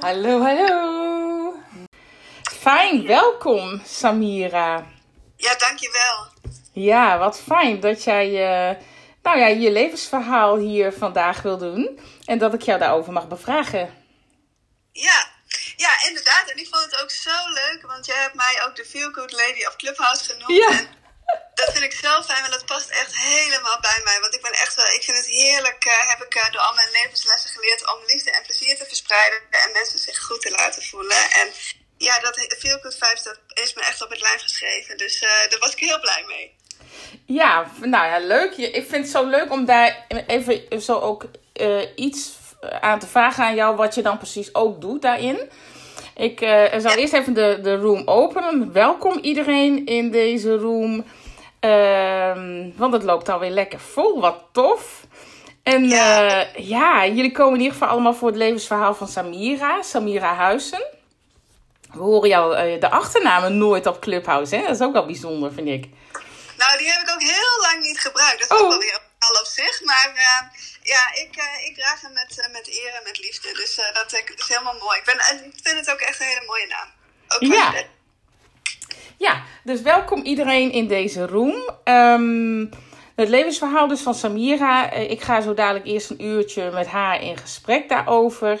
Hallo, hallo. Fijn, welkom Samira. Ja, dankjewel. Ja, wat fijn dat jij uh, nou ja, je levensverhaal hier vandaag wil doen. En dat ik jou daarover mag bevragen. Ja, ja, inderdaad. En ik vond het ook zo leuk, want jij hebt mij ook de Feel Good Lady of Clubhouse genoemd. Ja. En dat vind ik zo fijn, want dat past echt helemaal bij mij. Want ik ben echt wel, ik vind het heerlijk, uh, heb ik uh, door al mijn levenslessen geleerd om liefde en plezier te verspreiden en mensen zich goed te laten voelen. En ja, dat Feel Good Vibes, dat is me echt op het lijf geschreven. Dus uh, daar was ik heel blij mee. Ja, nou ja, leuk. Ik vind het zo leuk om daar even zo ook iets aan te vragen aan jou wat je dan precies ook doet daarin. Ik zal eerst even de, de room openen. Welkom iedereen in deze room. Uh, want het loopt alweer lekker vol. Wat tof. En ja. Uh, ja, jullie komen in ieder geval allemaal voor het levensverhaal van Samira. Samira Huizen. We horen jou uh, de achternamen nooit op Clubhouse. Hè? Dat is ook wel bijzonder, vind ik. Nou, die heb ik ook heel lang niet gebruikt. Dat is Oh. ook wel weer al op zich. Maar uh, ja, ik, uh, ik draag hem met, uh, met eer en met liefde. Dus dat, dat is helemaal mooi. Ik, ben, ik vind het ook echt een hele mooie naam. Ook Ja. Ja, dus welkom iedereen in deze room. Um, het levensverhaal dus van Samira. Ik ga zo dadelijk eerst een uurtje met haar in gesprek daarover.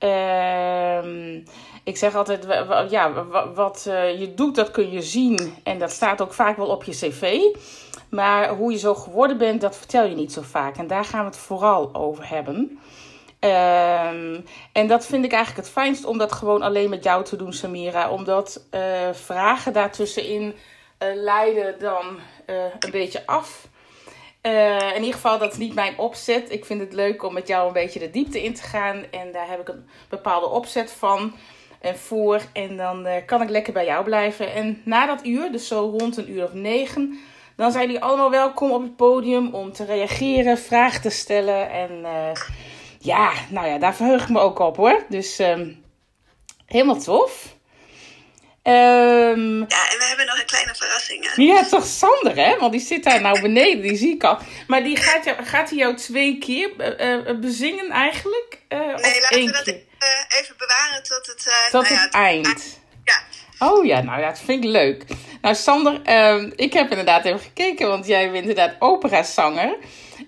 Uh, ik zeg altijd, ja, wat uh, je doet, dat kun je zien. En dat staat ook vaak wel op je cv. Maar hoe je zo geworden bent, dat vertel je niet zo vaak. En daar gaan we het vooral over hebben. Um, en dat vind ik eigenlijk het fijnst om dat gewoon alleen met jou te doen, Samira. Omdat uh, vragen daartussenin uh, leiden dan uh, een beetje af. in ieder geval, dat is niet mijn opzet. Ik vind het leuk om met jou een beetje de diepte in te gaan. En daar heb ik een bepaalde opzet van en voor. En dan kan ik lekker bij jou blijven. En na dat uur, dus zo rond een uur of negen dan zijn jullie allemaal welkom op het podium om te reageren, vragen te stellen. En ja, nou ja, daar verheug ik me ook op hoor. Dus um, helemaal tof. Um, ja, en we hebben nog een kleine verrassing. Hè? Ja, toch Sander, hè? Want die zit daar nou beneden, die zie ik al. Maar die gaat, jou, gaat hij jou twee keer uh, bezingen eigenlijk? Uh, nee, laten we dat keer? even bewaren tot het, tot nou het ja, eind. Ja. Oh ja, nou ja, dat vind ik leuk. Nou, Sander, uh, ik heb inderdaad even gekeken, want jij bent inderdaad operazanger.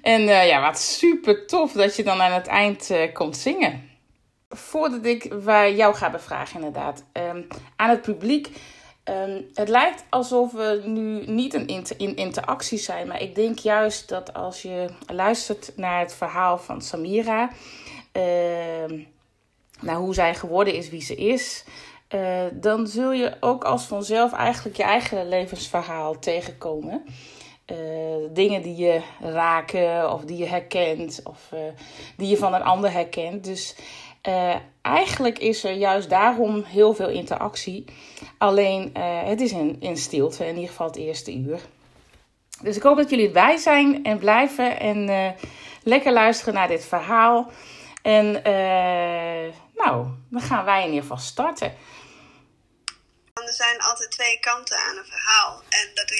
En uh, ja, wat super tof dat je dan aan het eind uh, komt zingen. Voordat ik jou ga bevragen, inderdaad, um, aan het publiek. Um, het lijkt alsof we nu niet in interactie zijn, maar ik denk juist dat als je luistert naar het verhaal van Samira, naar hoe zij geworden is wie ze is. Uh, dan zul je ook als vanzelf eigenlijk je eigen levensverhaal tegenkomen. Uh, dingen die je raken of die je herkent of uh, die je van een ander herkent. Dus eigenlijk is er juist daarom heel veel interactie. Alleen het is in, in stilte, in ieder geval het eerste uur. Dus ik hoop dat jullie erbij zijn en blijven en lekker luisteren naar dit verhaal. En nou, dan gaan wij in ieder geval starten. Er zijn altijd twee kanten aan een verhaal. En dat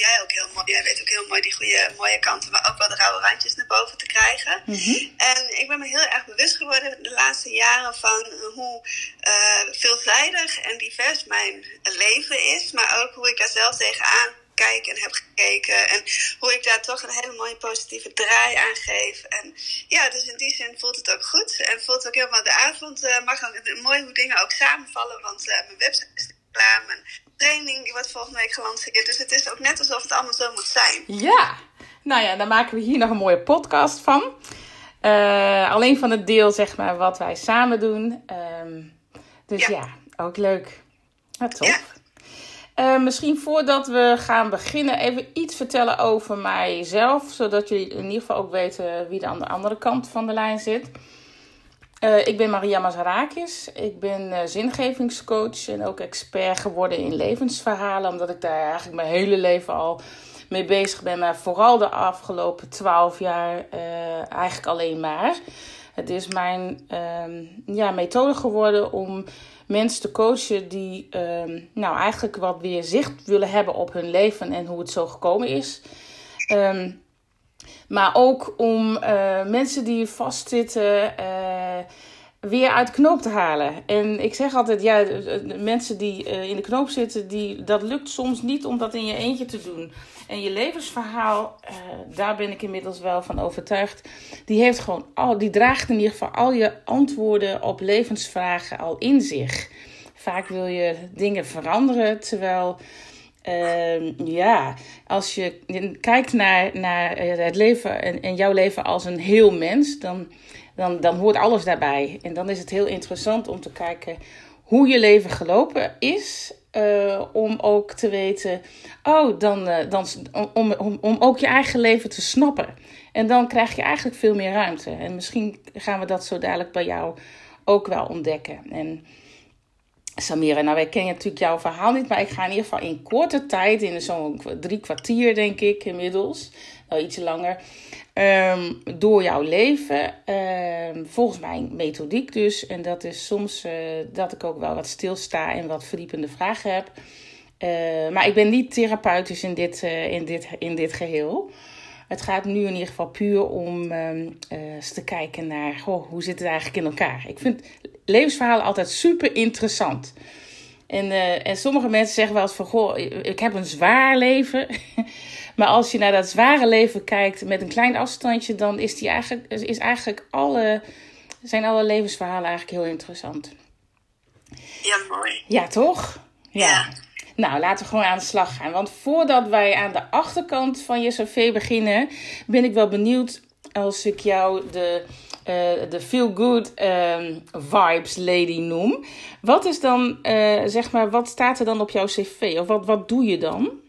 jij weet ook heel mooi die goede, mooie kanten, maar ook wel de rauwe randjes naar boven te krijgen. Mm -hmm. En ik ben me heel erg bewust geworden de laatste jaren van hoe uh, veelzijdig en divers mijn leven is. Maar ook hoe ik daar zelf tegenaan kijk en heb gekeken. En hoe ik daar toch een hele mooie positieve draai aan geef. En ja, dus in die zin voelt het ook goed. En voelt ook helemaal de avond. Uh, mag ook mooi hoe dingen ook samenvallen. Want uh, mijn website is Mijn training die wordt volgende week gelanceerd. Dus het is ook net alsof het allemaal zo moet zijn. Ja, nou ja, dan maken we hier nog een mooie podcast van. Uh, alleen van het deel, zeg maar, wat wij samen doen. Um, dus ja. ja. ook leuk. Ja, tof. Ja. Uh, misschien voordat we gaan beginnen, even iets vertellen over mijzelf. Zodat jullie in ieder geval ook weten wie er aan de andere kant van de lijn zit. Uh, ik ben Maria Mazarakis. Ik ben uh, zingevingscoach en ook expert geworden in levensverhalen. Omdat ik daar eigenlijk mijn hele leven al mee bezig ben. Maar vooral de afgelopen twaalf jaar uh, eigenlijk alleen maar. Het is mijn ja, methode geworden om mensen te coachen die um, nou, eigenlijk wat weer zicht willen hebben op hun leven en hoe het zo gekomen is. Um, maar ook om uh, mensen die vastzitten, uh, weer uit de knoop te halen. En ik zeg altijd, ja, de mensen die in de knoop zitten, die, dat lukt soms niet om dat in je eentje te doen. En je levensverhaal, daar ben ik inmiddels wel van overtuigd. Die heeft gewoon al, die draagt in ieder geval al je antwoorden op levensvragen al in zich. Vaak wil je dingen veranderen, terwijl uh, ja, als je kijkt naar, naar het leven en, jouw leven als een heel mens, dan, dan, dan hoort alles daarbij. En dan is het heel interessant om te kijken hoe je leven gelopen is. Uh, om ook te weten, oh, dan, uh, dan, om, om, om ook je eigen leven te snappen. En dan krijg je eigenlijk veel meer ruimte. En misschien gaan we dat zo dadelijk bij jou ook wel ontdekken. En Samira, nou wij kennen natuurlijk jouw verhaal niet, maar ik ga in ieder geval in korte tijd, in zo'n drie kwartier denk ik inmiddels, wel iets langer, um, door jouw leven. Um, volgens mijn methodiek dus. En dat is soms uh, dat ik ook wel wat stilsta en wat verdiepende vragen heb. Uh, maar ik ben niet therapeutisch in dit, uh, in dit, in dit geheel. Het gaat nu in ieder geval puur om um, eens te kijken naar hoe zit het eigenlijk in elkaar. Ik vind levensverhalen altijd super interessant. En, uh, en sommige mensen zeggen wel eens van, goh, ik heb een zwaar leven. maar als je naar dat zware leven kijkt met een klein afstandje, dan is, die eigenlijk, is eigenlijk alle, zijn alle levensverhalen eigenlijk heel interessant. Ja, mooi. Ja, toch? Ja. ja. Nou, laten we gewoon aan de slag gaan. Want voordat wij aan de achterkant van je cv beginnen, ben ik wel benieuwd als ik jou de uh, de feel good um, vibes lady noem. Wat is dan, uh, zeg maar, wat staat er dan op jouw cv? Of wat, wat doe je dan?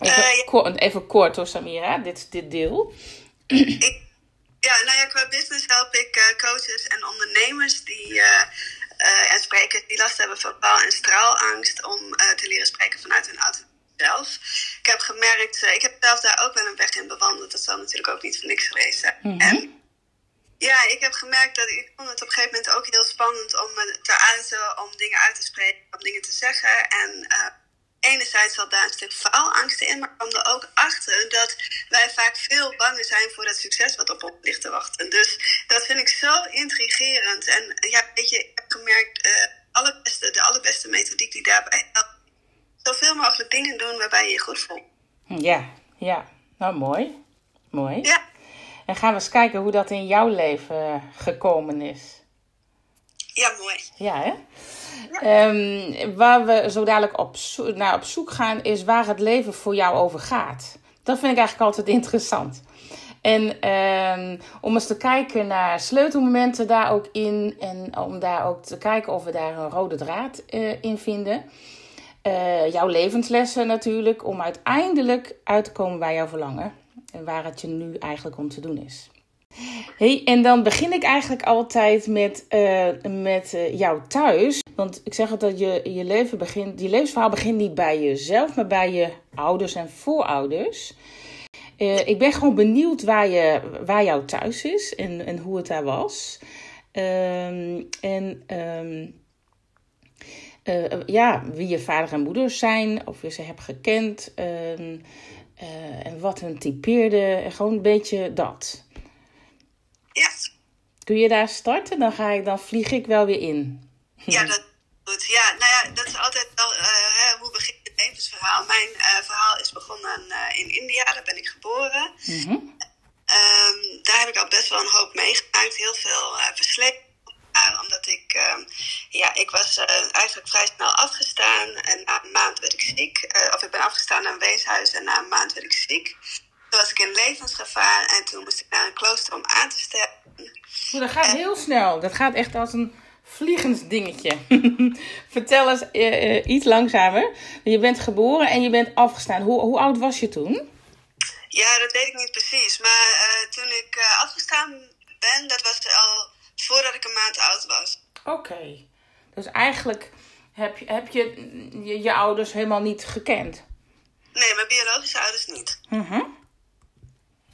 Even, uh, kort, even kort hoor, Samira, dit, dit deel. Ik, ja, nou ja, qua business help ik coaches en ondernemers die en sprekers die last hebben van bal- en straalangst om te leren spreken vanuit hun auto zelf. Ik heb gemerkt, ik heb zelf daar ook wel een weg in bewandeld. Dat zal natuurlijk ook niet voor niks geweest zijn. Mm -hmm. En ja, ik heb gemerkt dat ik vond het op een gegeven moment ook heel spannend om me te uiten, om dingen uit te spreken, om dingen te zeggen. En enerzijds zat daar een stuk faalangst in, maar kwam er ook achter dat wij vaak veel banger zijn voor dat succes wat op ons ligt te wachten. Dus dat vind ik zo intrigerend. En ja, weet je, ik gemerkt, uh, allerbeste, de allerbeste methodiek die daarbij helpt, zoveel mogelijk dingen doen waarbij je je goed voelt. Ja, ja. Nou, mooi. Mooi. Ja. En gaan we eens kijken hoe dat in jouw leven gekomen is. Ja, mooi. Ja, hè? Ja. Um, waar we zo dadelijk op, naar op zoek gaan, is waar het leven voor jou over gaat. Dat vind ik eigenlijk altijd interessant. En um, om eens te kijken naar sleutelmomenten daar ook in. En om daar ook te kijken of we daar een rode draad uh, in vinden. Uh, jouw levenslessen natuurlijk. Om uiteindelijk uit te komen bij jouw verlangen waar het je nu eigenlijk om te doen is. Hey, en dan begin ik eigenlijk altijd met, uh, met jou thuis. Want ik zeg altijd, je, je, leven begint, je levensverhaal begint niet bij jezelf, maar bij je ouders en voorouders. Uh, ik ben gewoon benieuwd waar, je, waar jouw thuis is en, en hoe het daar was. Um, en um, ja, wie je vader en moeder zijn, of je ze hebt gekend. Uh, uh, en wat hun typeerde. Gewoon een beetje dat. Ja. Kun je daar starten? Dan, ga ik, dan vlieg ik wel weer in. Ja, dat goed. Ja, nou ja, dat is altijd wel hoe begint het levensverhaal. Mijn uh, verhaal is begonnen in India, daar ben ik geboren. Mm -hmm. um, daar heb ik al best wel een hoop meegemaakt. Heel veel verslepen omdat ik, uh, ja, ik was uh, eigenlijk vrij snel afgestaan. En na een maand werd ik ziek. Uh, of ik ben afgestaan naar een weeshuis en na een maand werd ik ziek. Toen was ik in levensgevaar en toen moest ik naar een klooster om aan te sterven. Oh, dat gaat en... heel snel. Dat gaat echt als een vliegensdingetje. Vertel eens iets langzamer. Je bent geboren en je bent afgestaan. Hoe, hoe oud was je toen? Ja, dat weet ik niet precies. Maar toen ik afgestaan ben, dat was al voordat ik een maand oud was. Oké. Okay. Dus eigenlijk heb je, heb je, je je ouders helemaal niet gekend? Nee, mijn biologische ouders niet. Mhm.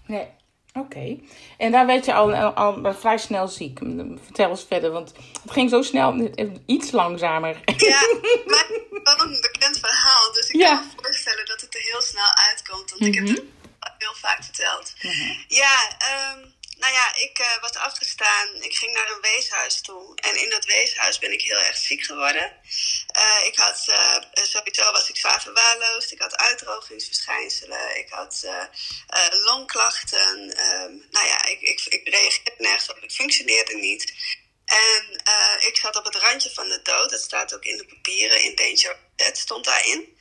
Nee. Oké. Okay. En daar werd je al, al, al, vrij snel ziek. Vertel eens verder, want het ging zo snel, iets langzamer. Ja, maar wel een bekend verhaal. Dus ik ja. kan me voorstellen dat het er heel snel uitkomt. Want mm -hmm. ik heb mhm. het heel vaak verteld. Mm -hmm. Ja, um, nou ja, ik uh, was afgestaan. Ik ging naar een weeshuis toe. En in dat weeshuis ben ik heel erg ziek geworden. Uh, ik had, uh, sowieso was ik zwaar verwaarloosd. Ik had uitdrogingsverschijnselen. Ik had longklachten. Um, nou ja, ik, ik, ik reageerde nergens op. Ik functioneerde niet. En ik zat op het randje van de dood. Dat staat ook in de papieren. In Danger Dead stond daarin.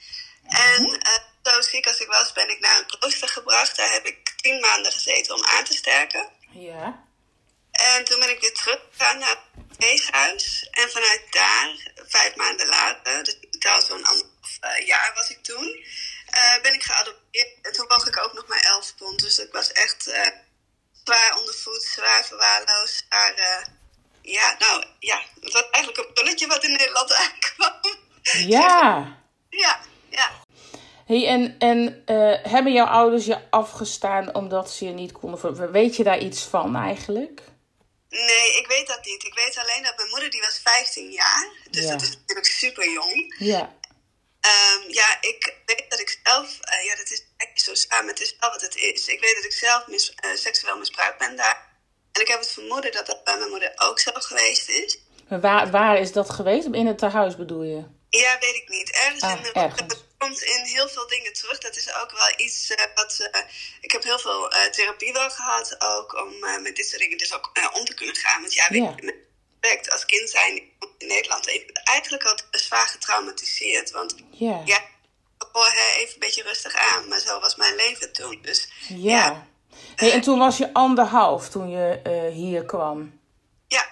En zo ziek als ik was, ben ik naar een klooster gebracht. Daar heb ik tien maanden gezeten om aan te sterken. Ja. En toen ben ik weer teruggegaan naar het weeshuis. En vanuit daar, vijf maanden later, dus totaal zo'n anderhalf uh, jaar was ik toen, uh, ben ik geadopteerd. En toen woog ik ook nog maar elf pond. Dus ik was echt uh, zwaar ondervoed, zwaar verwaarloosd. Maar ja, nou ja, het was eigenlijk een pulletje wat in Nederland aankwam. Ja, ja. Hey, en en uh, hebben jouw ouders je afgestaan omdat ze je niet konden... Weet je daar iets van eigenlijk? Nee, ik weet dat niet. Ik weet alleen dat mijn moeder, die was 15 jaar. Dus ja. dat is natuurlijk super jong. Ja. Um, ja, ik weet dat ik zelf... Uh, ja, dat is echt zo samen. Het is wel wat het is. Ik weet dat ik zelf mis, uh, seksueel misbruikt ben daar. En ik heb het vermoeden dat dat bij mijn moeder ook zo geweest is. Maar waar, waar is dat geweest? In het tehuis bedoel je? Ja, weet ik niet. Ergens ah, in de... Ergens komt in heel veel dingen terug. Dat is ook wel iets uh, wat. Uh, ik heb heel veel uh, therapie wel gehad, ook om met dit soort dingen dus ook om te kunnen gaan. Want ja, weet ja. je, met als kind zijn in Nederland eigenlijk al zwaar getraumatiseerd. Want ja, ja hoor even een beetje rustig aan, maar zo was mijn leven toen. Dus, ja. ja. Hey, en toen was je anderhalf toen je hier kwam? Ja.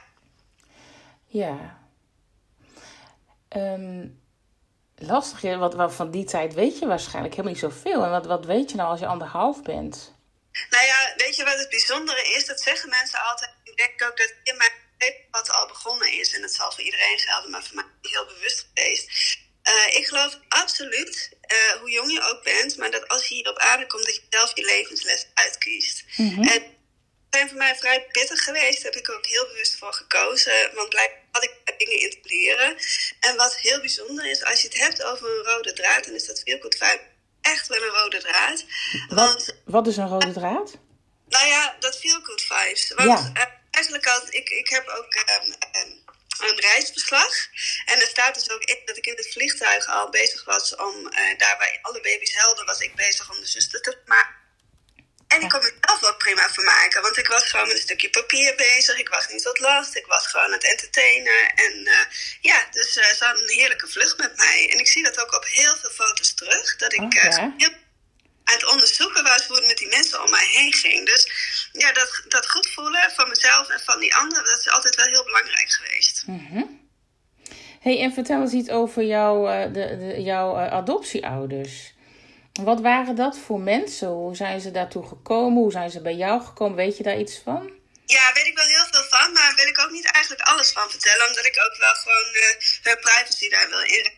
Ja. Um, lastig is, wat, wat van die tijd weet je waarschijnlijk helemaal niet zoveel. En wat, wat weet je nou als je anderhalf bent? Nou ja, weet je wat het bijzondere is? Dat zeggen mensen altijd. Ik denk ook dat in mijn leven wat al begonnen is. En dat zal voor iedereen gelden, maar voor mij heel bewust geweest. Uh, ik geloof absoluut, uh, hoe jong je ook bent, maar dat als je hier op aarde komt, dat je zelf je levensles uitkiest. Mm -hmm. En zijn voor mij vrij pittig geweest. Daar heb ik ook heel bewust voor gekozen. Want blijkbaar had ik dingen in te leren. En wat heel bijzonder is, als je het hebt over een rode draad, dan is dat Feel Good Vibe echt wel een rode draad. Want, wat, wat is een rode draad? Nou ja, dat Feel Good Vibes. Want ja. uh, eigenlijk had ik, ik heb ook um, um, een reisverslag. En er staat dus ook in dat ik in het vliegtuig al bezig was om, uh, daar waar alle baby's helden, was ik bezig om de zuster te maken. Prima vermaken, want ik was gewoon met een stukje papier bezig. Ik was niet tot last, ik was gewoon aan het entertainen. En uh, ja, dus uh, ze hadden een heerlijke vlucht met mij. En ik zie dat ook op heel veel foto's terug. Dat ik okay. uh, heel aan het onderzoeken was hoe het met die mensen om mij heen ging. Dus ja, dat, dat goed voelen van mezelf en van die anderen, dat is altijd wel heel belangrijk geweest. Mm -hmm. hey, en vertel eens iets over jouw, de, de, jouw adoptieouders. Wat waren dat voor mensen? Hoe zijn ze daartoe gekomen? Hoe zijn ze bij jou gekomen? Weet je daar iets van? Ja, weet ik wel heel veel van, maar wil ik ook niet eigenlijk alles van vertellen, omdat ik ook wel gewoon uh, hun privacy daar wil in.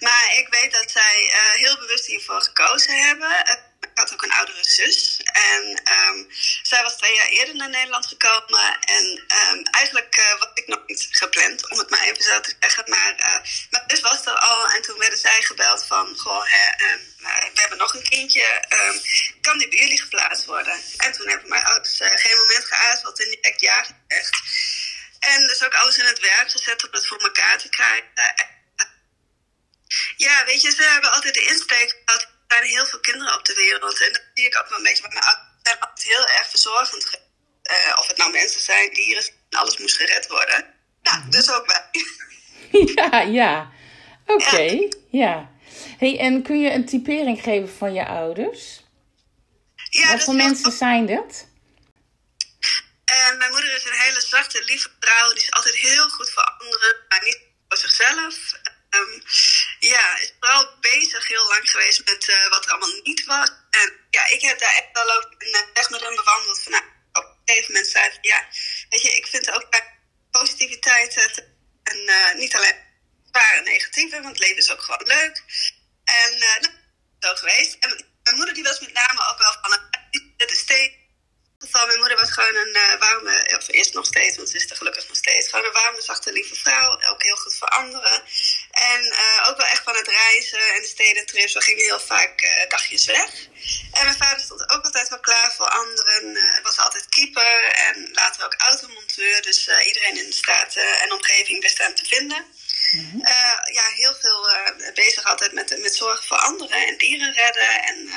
Maar ik weet dat zij uh, heel bewust hiervoor gekozen hebben. Uh, ik had ook een oudere zus en um, zij was twee jaar eerder naar Nederland gekomen. En um, eigenlijk was ik nog niet gepland, om het maar even zo te zeggen. Maar mijn zus was er al en toen werden zij gebeld van, goh, hè, um, we hebben nog een kindje, kan die bij jullie geplaatst worden? En toen hebben mijn ouders geen moment geaarzeld en direct ja gezegd. En dus ook alles in het werk gezet om het voor elkaar te krijgen. Ja, weet je, ze hebben altijd de insteek gehad. Er zijn heel veel kinderen op de wereld. En dat zie ik ook wel een beetje. Maar mijn ouders zijn altijd heel erg verzorgend. Uh, of het nou mensen zijn, dieren, alles moest gered worden. Nou, dus ook wij. Ja, ja. Oké, okay. ja. ja. Hey, en kun je een typering geven van je ouders? Ja, Wat voor mensen zijn dat? Uh, mijn moeder is een hele zachte, lieve vrouw. Die is altijd heel goed voor anderen, maar niet voor zichzelf. Um, ja, is vooral bezig heel lang geweest met uh, wat er allemaal niet was. En ja, ik heb daar echt wel ook een weg met hem bewandeld. Van, nou, op een gegeven moment zei ik, ja, weet je, ik vind ook positiviteit en uh, niet alleen zware negatieve, want het leven is ook gewoon leuk. En uh, nou, zo geweest. En mijn moeder die was met name ook wel van, het is steeds mijn moeder was gewoon een uh, warme, of is nog steeds, want ze is er gelukkig nog steeds, gewoon een warme, zachte, lieve vrouw. Ook heel goed voor anderen. En ook wel echt van het reizen en de stedentrips. We gingen heel vaak dagjes weg. En mijn vader stond ook altijd wel klaar voor anderen. Was altijd keeper en later ook automonteur. Dus iedereen in de straat en omgeving hem te vinden. Mm -hmm. ja, heel veel bezig altijd met, met zorgen voor anderen en dieren redden. En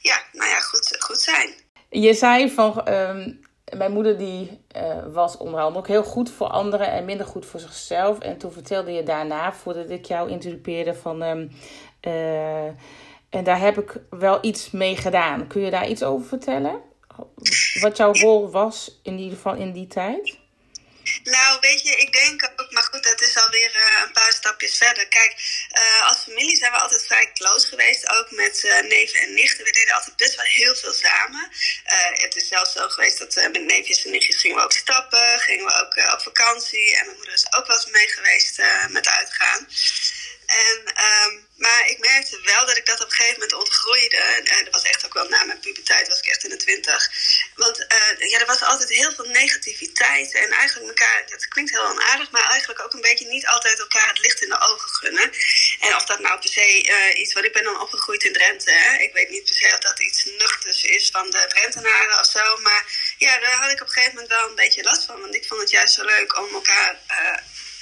ja, nou ja, goed, goed zijn. Je zei van, um, mijn moeder die was onder andere ook heel goed voor anderen en minder goed voor zichzelf. En toen vertelde je daarna, voordat ik jou interrupeerde, van... Uh, en daar heb ik wel iets mee gedaan. Kun je daar iets over vertellen? Wat jouw rol was in ieder geval in die tijd? Nou, weet je, ik denk ook, maar goed, dat is alweer uh, een paar stapjes verder. Kijk, uh, als familie zijn we altijd vrij close geweest, ook met uh, neven en nichten. We deden altijd best wel heel veel samen. het is zelfs zo geweest dat met neefjes en nichtjes gingen we ook stappen, gingen we ook op vakantie. En mijn moeder is ook wel eens mee geweest met uitgaan. En, um, maar ik merkte wel dat ik dat op een gegeven moment ontgroeide. En dat was echt ook wel na mijn puberteit, was ik echt in de twintig. Want uh, ja, er was altijd heel veel negativiteit. En eigenlijk elkaar, dat klinkt heel onaardig, maar eigenlijk ook een beetje niet altijd elkaar het licht in de ogen gunnen. En of dat nou per se uh, iets, want ik ben dan opgegroeid in Drenthe. Hè? Ik weet niet per se of dat iets nuchters is van de Drentenaren of zo. Maar ja, daar had ik op een gegeven moment wel een beetje last van. Want ik vond het juist zo leuk om elkaar.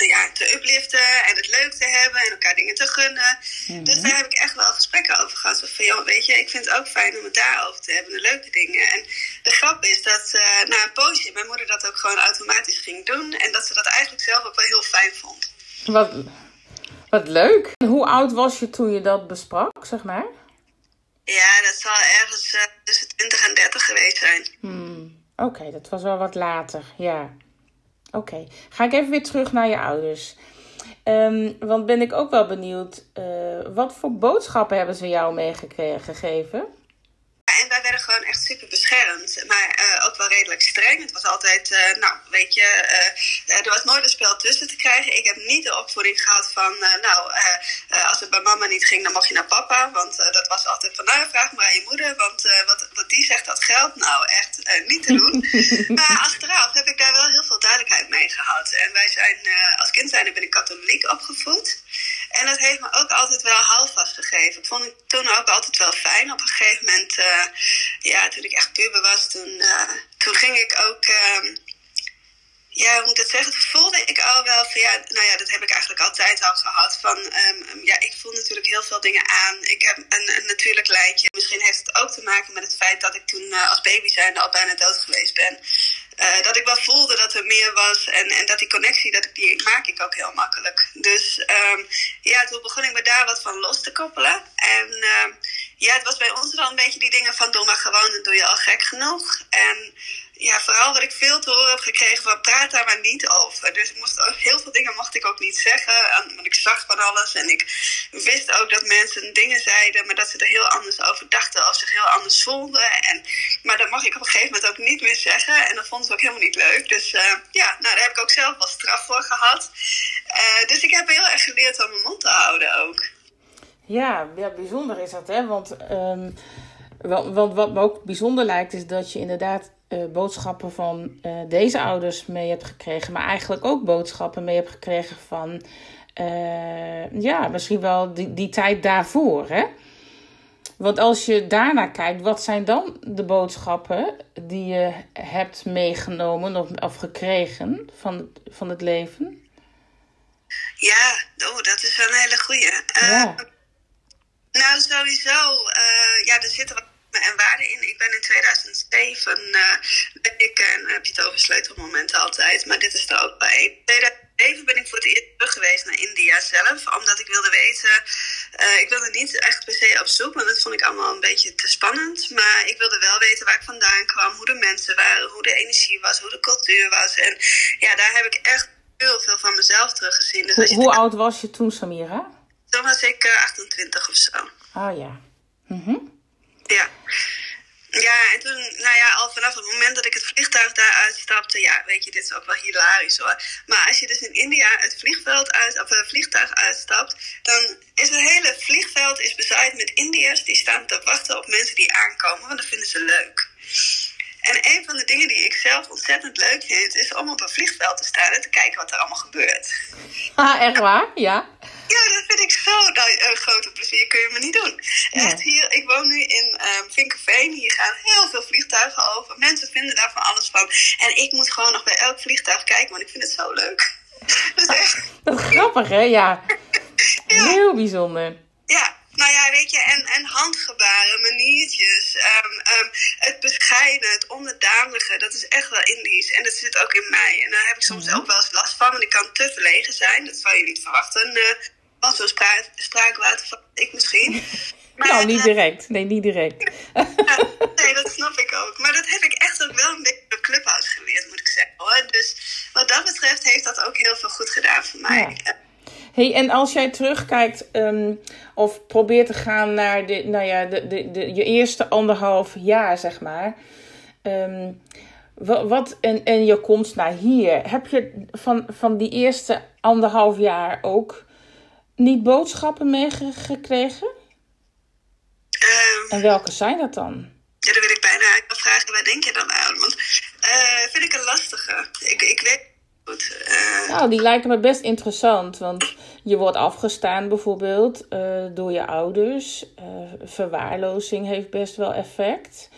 Ja, te upliften en het leuk te hebben en elkaar dingen te gunnen. Mm-hmm. Dus daar heb ik echt wel gesprekken over gehad. Zo van, joh, weet je, ik vind het ook fijn om het daarover te hebben, de leuke dingen. En de grap is dat uh, na een poosje mijn moeder dat ook gewoon automatisch ging doen. En dat ze dat eigenlijk zelf ook wel heel fijn vond. Wat, wat leuk. En hoe oud was je toen je dat besprak, zeg maar? Ja, dat zal ergens uh, tussen 20 en 30 geweest zijn. Hmm. Oké, okay, dat was wel wat later, ja. Oké, ga ik even weer terug naar je ouders. Um, want ben ik ook wel benieuwd, uh, wat voor boodschappen hebben ze jou meegegeven? En wij werden gewoon echt super beschermd, maar uh, ook wel redelijk streng. Het was altijd, uh, nou weet je, uh, er was nooit een spel tussen te krijgen. Ik heb niet de opvoeding gehad van, nou, als het bij mama niet ging, dan mocht je naar papa. Want dat was altijd van, nou vraag maar aan je moeder, want wat, wat die zegt dat geldt. Nou, echt niet te doen. maar achteraf heb ik daar wel heel veel duidelijkheid mee gehad. En wij zijn, als kind zijn ben ik katholiek opgevoed. En dat heeft me ook altijd wel houvast gegeven. Ik vond het toen ook altijd wel fijn. Op een gegeven moment, uh, ja, toen ik echt puber was, toen, uh, toen ging ik ook. Uh, ja, hoe moet ik dat zeggen? Toen voelde ik al wel van ja, nou ja, dat heb ik eigenlijk altijd al gehad. Van um, ja, ik voel natuurlijk heel veel dingen aan. Ik heb een, een natuurlijk lijntje. Misschien heeft het ook te maken met het feit dat ik toen uh, als baby zijnde al bijna dood geweest ben. Uh, dat ik wel voelde dat er meer was en, en dat die connectie, dat die maak ik ook heel makkelijk. Dus um, ja, toen begon ik me daar wat van los te koppelen. En uh, ja, het was bij ons wel een beetje die dingen van doe maar gewoon, dan doe je al gek genoeg. En ja, vooral wat ik veel te horen heb gekregen van praat daar maar niet over. Dus heel veel dingen mocht ik ook niet zeggen. Want ik zag van alles en ik wist ook dat mensen dingen zeiden, maar dat ze er heel anders over dachten of zich heel anders voelden. En, maar dat mag ik op een gegeven moment ook niet meer zeggen. En dat vonden ze ook helemaal niet leuk. Dus uh, ja, nou, daar heb ik ook zelf wel straf voor gehad. Uh, dus ik heb heel erg geleerd om mijn mond te houden ook. Ja, ja bijzonder is dat, hè? Want, um, want wat me ook bijzonder lijkt, is dat je inderdaad uh, boodschappen van uh, deze ouders mee hebt gekregen, maar eigenlijk ook boodschappen mee hebt gekregen van, uh, ja, misschien wel die, die tijd daarvoor, hè? Want als je daarna kijkt, wat zijn dan de boodschappen die je hebt meegenomen of, of gekregen van, van het leven? Ja, oh, dat is wel een hele goeie. Ja. Nou, sowieso. ja, er zitten wat en waarde in. Ik ben in 2007, uh, ben ik, en heb je het over sleutelmomenten altijd, maar dit is er ook bij. In 2007 ben ik voor het eerst terug geweest naar India zelf, omdat ik wilde weten, uh, ik wilde niet echt per se op zoek, want dat vond ik allemaal een beetje te spannend, maar ik wilde wel weten waar ik vandaan kwam, hoe de mensen waren, hoe de energie was, hoe de cultuur was. En ja, daar heb ik echt heel veel van mezelf teruggezien. Dus hoe, hoe oud was je toen, Samira? Toen was ik uh, 28 of zo. Oh ja. Mhm. Ja. Ja, en toen, nou ja, al vanaf het moment dat ik het vliegtuig daar uitstapte, ja, weet je, dit is ook wel hilarisch hoor. Maar als je dus in India het vliegveld uit, of het vliegtuig uitstapt, dan is het hele vliegveld is bezaaid met Indiërs die staan te wachten op mensen die aankomen, want dat vinden ze leuk. En een van de dingen die ik zelf ontzettend leuk vind, is om op een vliegveld te staan en te kijken wat er allemaal gebeurt. Ah, echt waar? Ja. Ja, dat zo'n uh, grote plezier kun je me niet doen. Echt hier, ik woon nu in um, Vinkerveen. Hier gaan heel veel vliegtuigen over. Mensen vinden daar van alles van. En ik moet gewoon nog bij elk vliegtuig kijken, want ik vind het zo leuk. Dat is echt... Dat grappig, hè? Ja. ja. Heel bijzonder. Ja, nou ja, weet je, en, en handgebaren, maniertjes, um, um, het bescheiden, het onderdanige, dat is echt wel Indisch. En dat zit ook in mij. En daar heb ik soms ook wel eens last van, want ik kan te verlegen zijn. Dat zou je niet verwachten. Uh, want zo'n spra spraakwater van ik misschien. Maar, nou, niet direct. Nee, niet direct. nee, dat snap ik ook. Maar dat heb ik echt ook wel een beetje door Clubhouse geleerd, moet ik zeggen. Hoor. Dus wat dat betreft heeft dat ook heel veel goed gedaan voor mij. Ja. Hey, en als jij terugkijkt um, of probeert te gaan naar de, nou ja, de, de, de, je eerste anderhalf jaar, zeg maar. Um, wat, en, en je komst naar hier. Heb je van, van die eerste anderhalf jaar ook niet boodschappen meegekregen? Um, en welke zijn dat dan? Ja, dan wil ik bijna vragen, waar denk je dan aan? Want uh, vind ik een lastige. Ik, ik weet Uh... Nou, die lijken me best interessant. Want je wordt afgestaan bijvoorbeeld uh, door je ouders. verwaarlozing heeft best wel effect.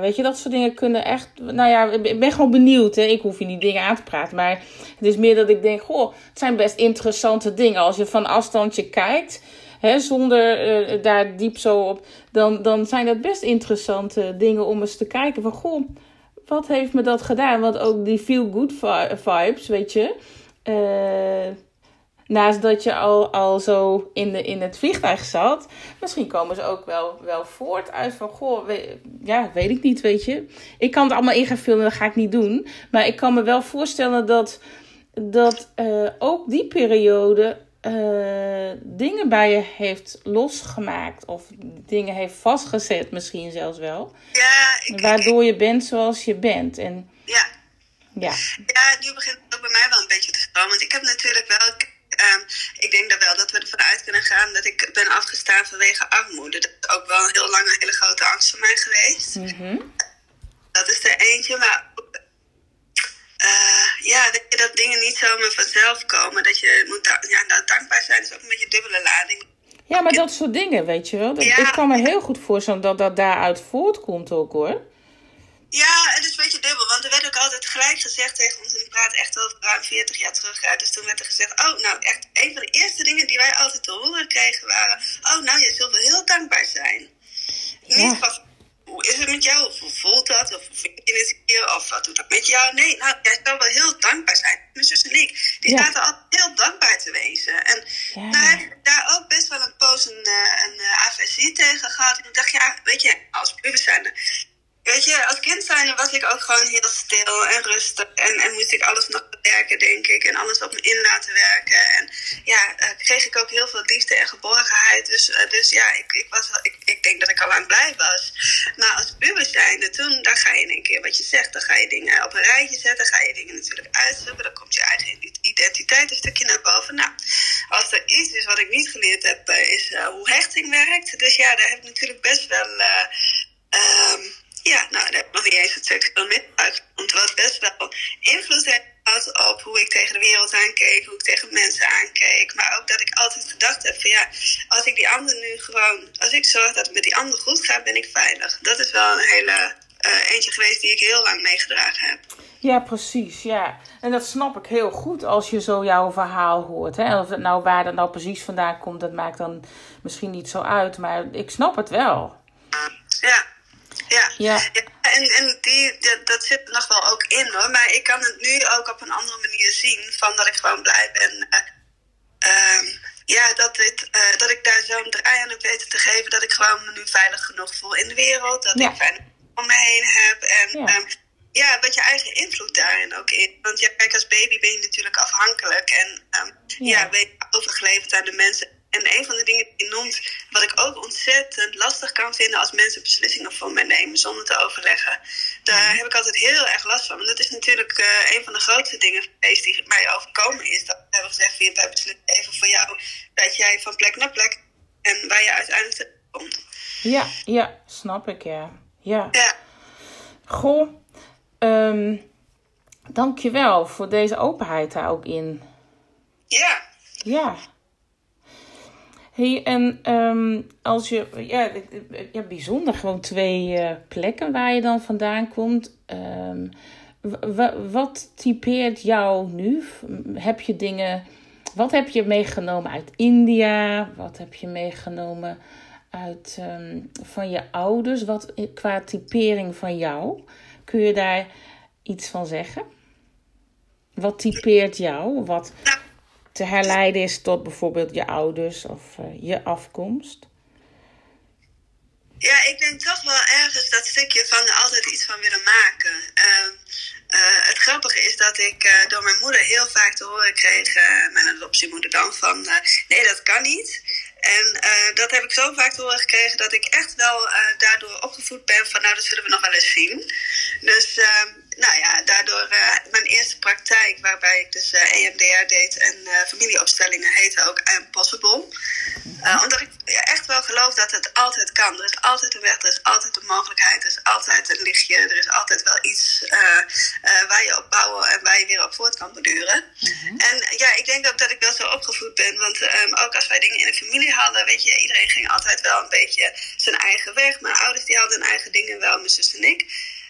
Weet je, dat soort dingen kunnen echt. Nou ja, ik ben gewoon benieuwd. Hè? Ik hoef je niet dingen aan te praten. Maar het is meer dat ik denk: goh, het zijn best interessante dingen. Als je van afstandje kijkt, hè, zonder daar diep zo op. Dan, dan zijn dat best interessante dingen om eens te kijken: van goh, wat heeft me dat gedaan? Want ook die feel good vibes, weet je. Uh, naast dat je al, al zo in, de, in het vliegtuig zat, misschien komen ze ook wel, wel voort uit van, goh, ja, weet ik niet, weet je. Ik kan het allemaal in gaan dat ga ik niet doen. Maar ik kan me wel voorstellen dat, dat uh, ook die periode uh, dingen bij je heeft losgemaakt. Of dingen heeft vastgezet, misschien zelfs wel. Ja, ik, waardoor je bent zoals je bent. En, ja. Ja. ja, nu begint het ook bij mij wel een beetje te stromen. Want ik heb natuurlijk wel Um, ik denk dat wel dat we ervan uit kunnen gaan dat ik ben afgestaan vanwege armoede. Dat is ook wel een heel lange, hele grote angst voor mij geweest. Mm -hmm. Dat is er eentje, maar uh, ja, dat, dat dingen niet zomaar vanzelf komen. Dat je moet ja, nou, dankbaar zijn, is ook een beetje dubbele lading. Ja, maar dat soort dingen, weet je wel. Dat, ja. Ik kan me heel goed voorstellen dat dat daaruit voortkomt ook hoor. Ja, het is een beetje dubbel, want er werd ook altijd gelijk gezegd tegen ons, en ik praat echt over ruim 40 jaar terug uit, dus toen werd er gezegd, oh nou echt, een van de eerste dingen die wij altijd te horen kregen waren, oh nou, jij zult wel heel dankbaar zijn. Ja. Niet van, hoe is het met jou, of hoe voelt dat, of vind je het hier, of wat doet dat met jou? Nee, nou, jij zal wel heel dankbaar zijn. Mijn zus en ik, die ja. zaten altijd heel dankbaar te wezen. En ja. nou heb ik daar ook best wel een poos een, een, een aversie tegen gehad. En ik dacht, ja, weet je, als puber zijn Weet je, als kind zijn was ik ook gewoon heel stil en rustig. En, en moest ik alles nog bewerken, denk ik. En alles op me in laten werken. En ja, uh, kreeg ik ook heel veel liefde en geborgenheid. Dus, uh, dus ja, ik, ik, was, ik, ik denk dat ik al lang blij was. Maar als puber zijnde, toen dan ga je in een keer wat je zegt. Dan ga je dingen op een rijtje zetten. Ga je dingen natuurlijk uitzoeken. Dan komt je eigen identiteit een stukje naar boven. Nou, als er iets is wat ik niet geleerd heb, uh, is hoe hechting werkt. Dus ja, daar heb ik natuurlijk best wel... Um, ja, nou, daar heb ik nog niet eens het. Want wat best wel invloed heeft gehad op hoe ik tegen de wereld aankeek, hoe ik tegen mensen aankeek. Maar ook dat ik altijd gedacht heb van ja, als ik die ander nu gewoon, als ik zorg dat het met die ander goed gaat, ben ik veilig. Dat is wel een hele uh, eentje geweest die ik heel lang meegedragen heb. Ja, precies. Ja. En dat snap ik heel goed als je zo jouw verhaal hoort. Hè? Of het nou waar dat nou precies vandaan komt, dat maakt dan misschien niet zo uit. Maar ik snap het wel. Ja. Ja, ja. ja en, en die, dat, dat zit er nog wel ook in hoor. Maar ik kan het nu ook op een andere manier zien. Van dat ik gewoon blij ben. Uh, um, ja, dat, dit, uh, dat ik daar zo'n draai aan heb weten te geven. Dat ik gewoon me nu veilig genoeg voel in de wereld. Dat ja. ik fijn om me heen heb. En ja. Um, ja, wat je eigen invloed daarin ook in. Want ja, kijk, als baby ben je natuurlijk afhankelijk. En um, ja. ja, ben je overgeleverd aan de mensen en een van de dingen die je noemt, wat ik ook ontzettend lastig kan vinden als mensen beslissingen voor mij nemen zonder te overleggen. Daar heb ik altijd heel erg last van. Want dat is natuurlijk uh, een van de grootste dingen geweest die mij overkomen is. Dat we hebben gezegd, wij beslissen even voor jou dat jij van plek naar plek en waar je uiteindelijk komt. Ja, ja, snap ik, ja. Ja. ja. Goh, um, dankjewel voor deze openheid daar ook in. Ja. Ja. Hey, en ehm, als je, ja, ja, bijzonder, gewoon twee uh, plekken waar je dan vandaan komt. Um, wat typeert jou nu? Heb je dingen, wat heb je meegenomen uit India? Wat heb je meegenomen uit, um, van je ouders? Wat qua typering van jou? Kun je daar iets van zeggen? Wat typeert jou? Wat te herleiden is tot bijvoorbeeld je ouders of uh, je afkomst? Ja, ik denk toch wel ergens dat stukje van altijd iets van willen maken. Uh, uh, het grappige is dat ik uh, door mijn moeder heel vaak te horen kreeg, mijn adoptiemoeder dan, van nee, dat kan niet. En dat heb ik zo vaak te horen gekregen dat ik echt wel daardoor opgevoed ben van nou, dat zullen we nog wel eens zien. Dus ehm, nou ja, daardoor uh, mijn eerste praktijk, waarbij ik dus uh, eh, EMDR deed en uh, familieopstellingen, heette ook Impossible. omdat ik echt wel geloof dat het altijd kan. Er is altijd een weg, er is altijd een mogelijkheid, er is altijd een lichtje, er is altijd wel iets waar je op bouwen en waar je weer op voort kan beduren. Mhm. En ja, ik denk ook dat ik wel zo opgevoed ben, want um, ook als wij dingen in de familie hadden, weet je, iedereen ging altijd wel een beetje zijn eigen weg. Mijn ouders die hadden hun eigen dingen wel, mijn zus en ik.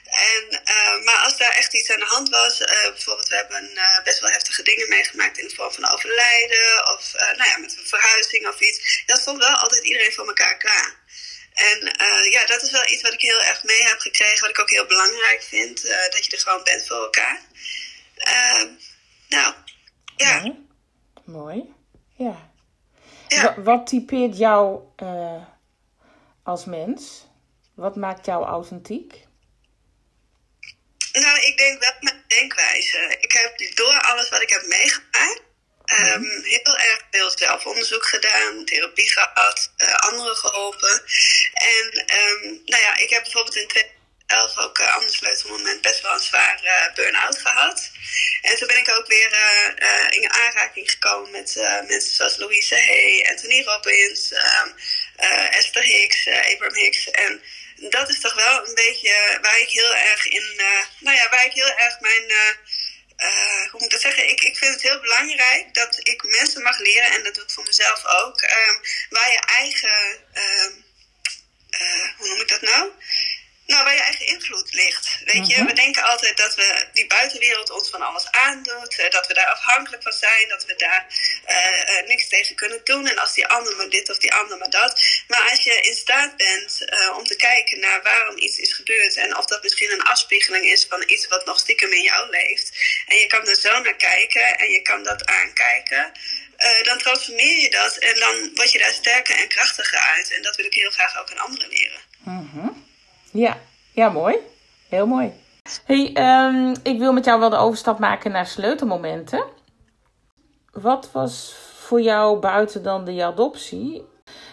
En, uh, maar als daar echt iets aan de hand was, uh, bijvoorbeeld we hebben uh, best wel heftige dingen meegemaakt in de vorm van overlijden of nou ja, met een verhuizing of iets, dan stond wel altijd iedereen voor elkaar klaar. En ja, dat is wel iets wat ik heel erg mee heb gekregen, wat ik ook heel belangrijk vind, dat je er gewoon bent voor elkaar. nou, ja. Mooi. Mooi. Ja. ja. Wat typeert jou als mens? Wat maakt jou authentiek? Nou, ik denk wel mijn denkwijze. Ik heb door alles wat ik heb meegemaakt, um, heel erg veel zelfonderzoek gedaan, therapie gehad, uh, anderen geholpen. En um, nou ja, ik heb bijvoorbeeld in 2011 ook uh, ander sleutelmoment best wel een zware uh, burn-out gehad. En toen ben ik ook weer in aanraking gekomen met mensen zoals Louise Hay, Anthony Robbins, um, Esther Hicks, Abraham Hicks. En dat is toch wel een beetje waar ik heel erg in, uh, nou ja, waar ik heel erg mijn, uh, uh, hoe moet ik dat zeggen? Ik, ik vind het heel belangrijk dat ik mensen mag leren, en dat doe ik voor mezelf ook, um, waar je eigen, um, hoe noem ik dat nou? Nou, waar je eigen invloed ligt. Weet je, mhm. we denken altijd dat we die buitenwereld ons van alles aandoet, dat we daar afhankelijk van zijn, dat we daar uh, niks tegen kunnen doen. En als die ander maar dit of die ander maar dat. Maar als je in staat bent uh, om te kijken naar waarom iets is gebeurd en of dat misschien een afspiegeling is van iets wat nog stiekem in jou leeft. En je kan er zo naar kijken en je kan dat aankijken. Uh, dan transformeer je dat en dan word je daar sterker en krachtiger uit. En dat wil ik heel graag ook aan anderen leren. Mm ja, ja mooi. Heel mooi. Hey, um, ik wil met jou wel de overstap maken naar sleutelmomenten. Wat was voor jou buiten dan de adoptie?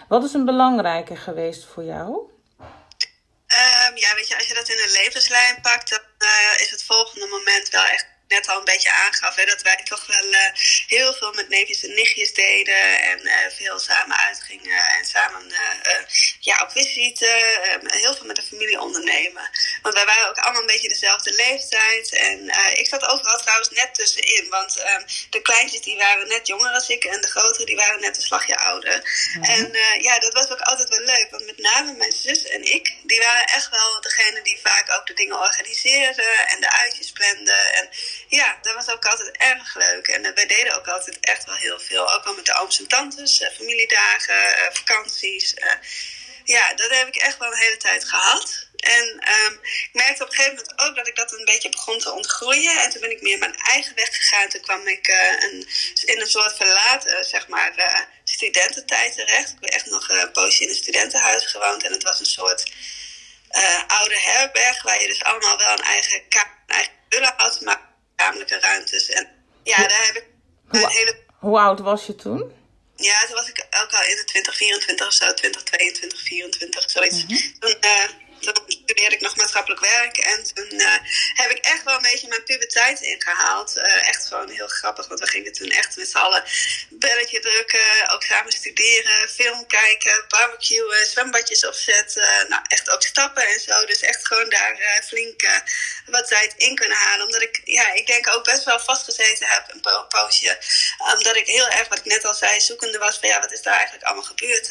Wat is een belangrijke geweest voor jou? Um, ja, weet je, als je dat in een levenslijn pakt, dan uh, is het volgende moment wel echt net al een beetje aangaf, hè, dat wij toch wel uh, heel veel met neefjes en nichtjes deden en uh, veel samen uitgingen en samen uh, ja, op visite, heel veel met de familie ondernemen. Want wij waren ook allemaal een beetje dezelfde leeftijd en ik zat overal trouwens net tussenin, want ehm, de kleintjes die waren net jonger als ik en de grotere die waren net een slagje ouder. Mm -hmm. En ja, dat was ook altijd wel leuk, want met name mijn zus en ik, die waren echt wel degene die vaak ook de dingen organiseerden en de uitjes planden en ja, dat was ook altijd erg leuk. En uh, wij deden ook altijd echt wel heel veel. Ook wel met de ooms en tantes, uh, familiedagen, uh, vakanties. ja, dat heb ik echt wel een hele tijd gehad. En um, ik merkte op een gegeven moment ook dat ik dat een beetje begon te ontgroeien. En toen ben ik meer mijn eigen weg gegaan. Toen kwam ik in een soort verlaten, zeg maar, studententijd terecht. Ik heb echt nog een poosje in een studentenhuis gewoond. En het was een soort oude herberg waar je dus allemaal wel een eigen kamer, een eigen bullen had. Maar lichamelijke ruimtes. En ja, daar heb ik een hele... Hoe oud was je toen? Ja, toen was ik ook al in de 20, 24 of zo, 20, 22, 24, zoiets. Mm -hmm. Toen, uh, toen studeerde ik nog maatschappelijk werk. En toen uh, heb ik echt wel een beetje mijn puberteit ingehaald. Uh, echt gewoon heel grappig, want we gingen toen echt met z'n allen belletje drukken. Ook samen studeren, film kijken, barbecuen, zwembadjes opzetten. Nou, echt ook stappen en zo. Dus echt gewoon daar uh, flink wat tijd in kunnen halen. Omdat ik, ja, ik denk ook best wel vastgezeten heb een po poosje. Omdat ik heel erg, wat ik net al zei, zoekende was van ja, wat is daar eigenlijk allemaal gebeurd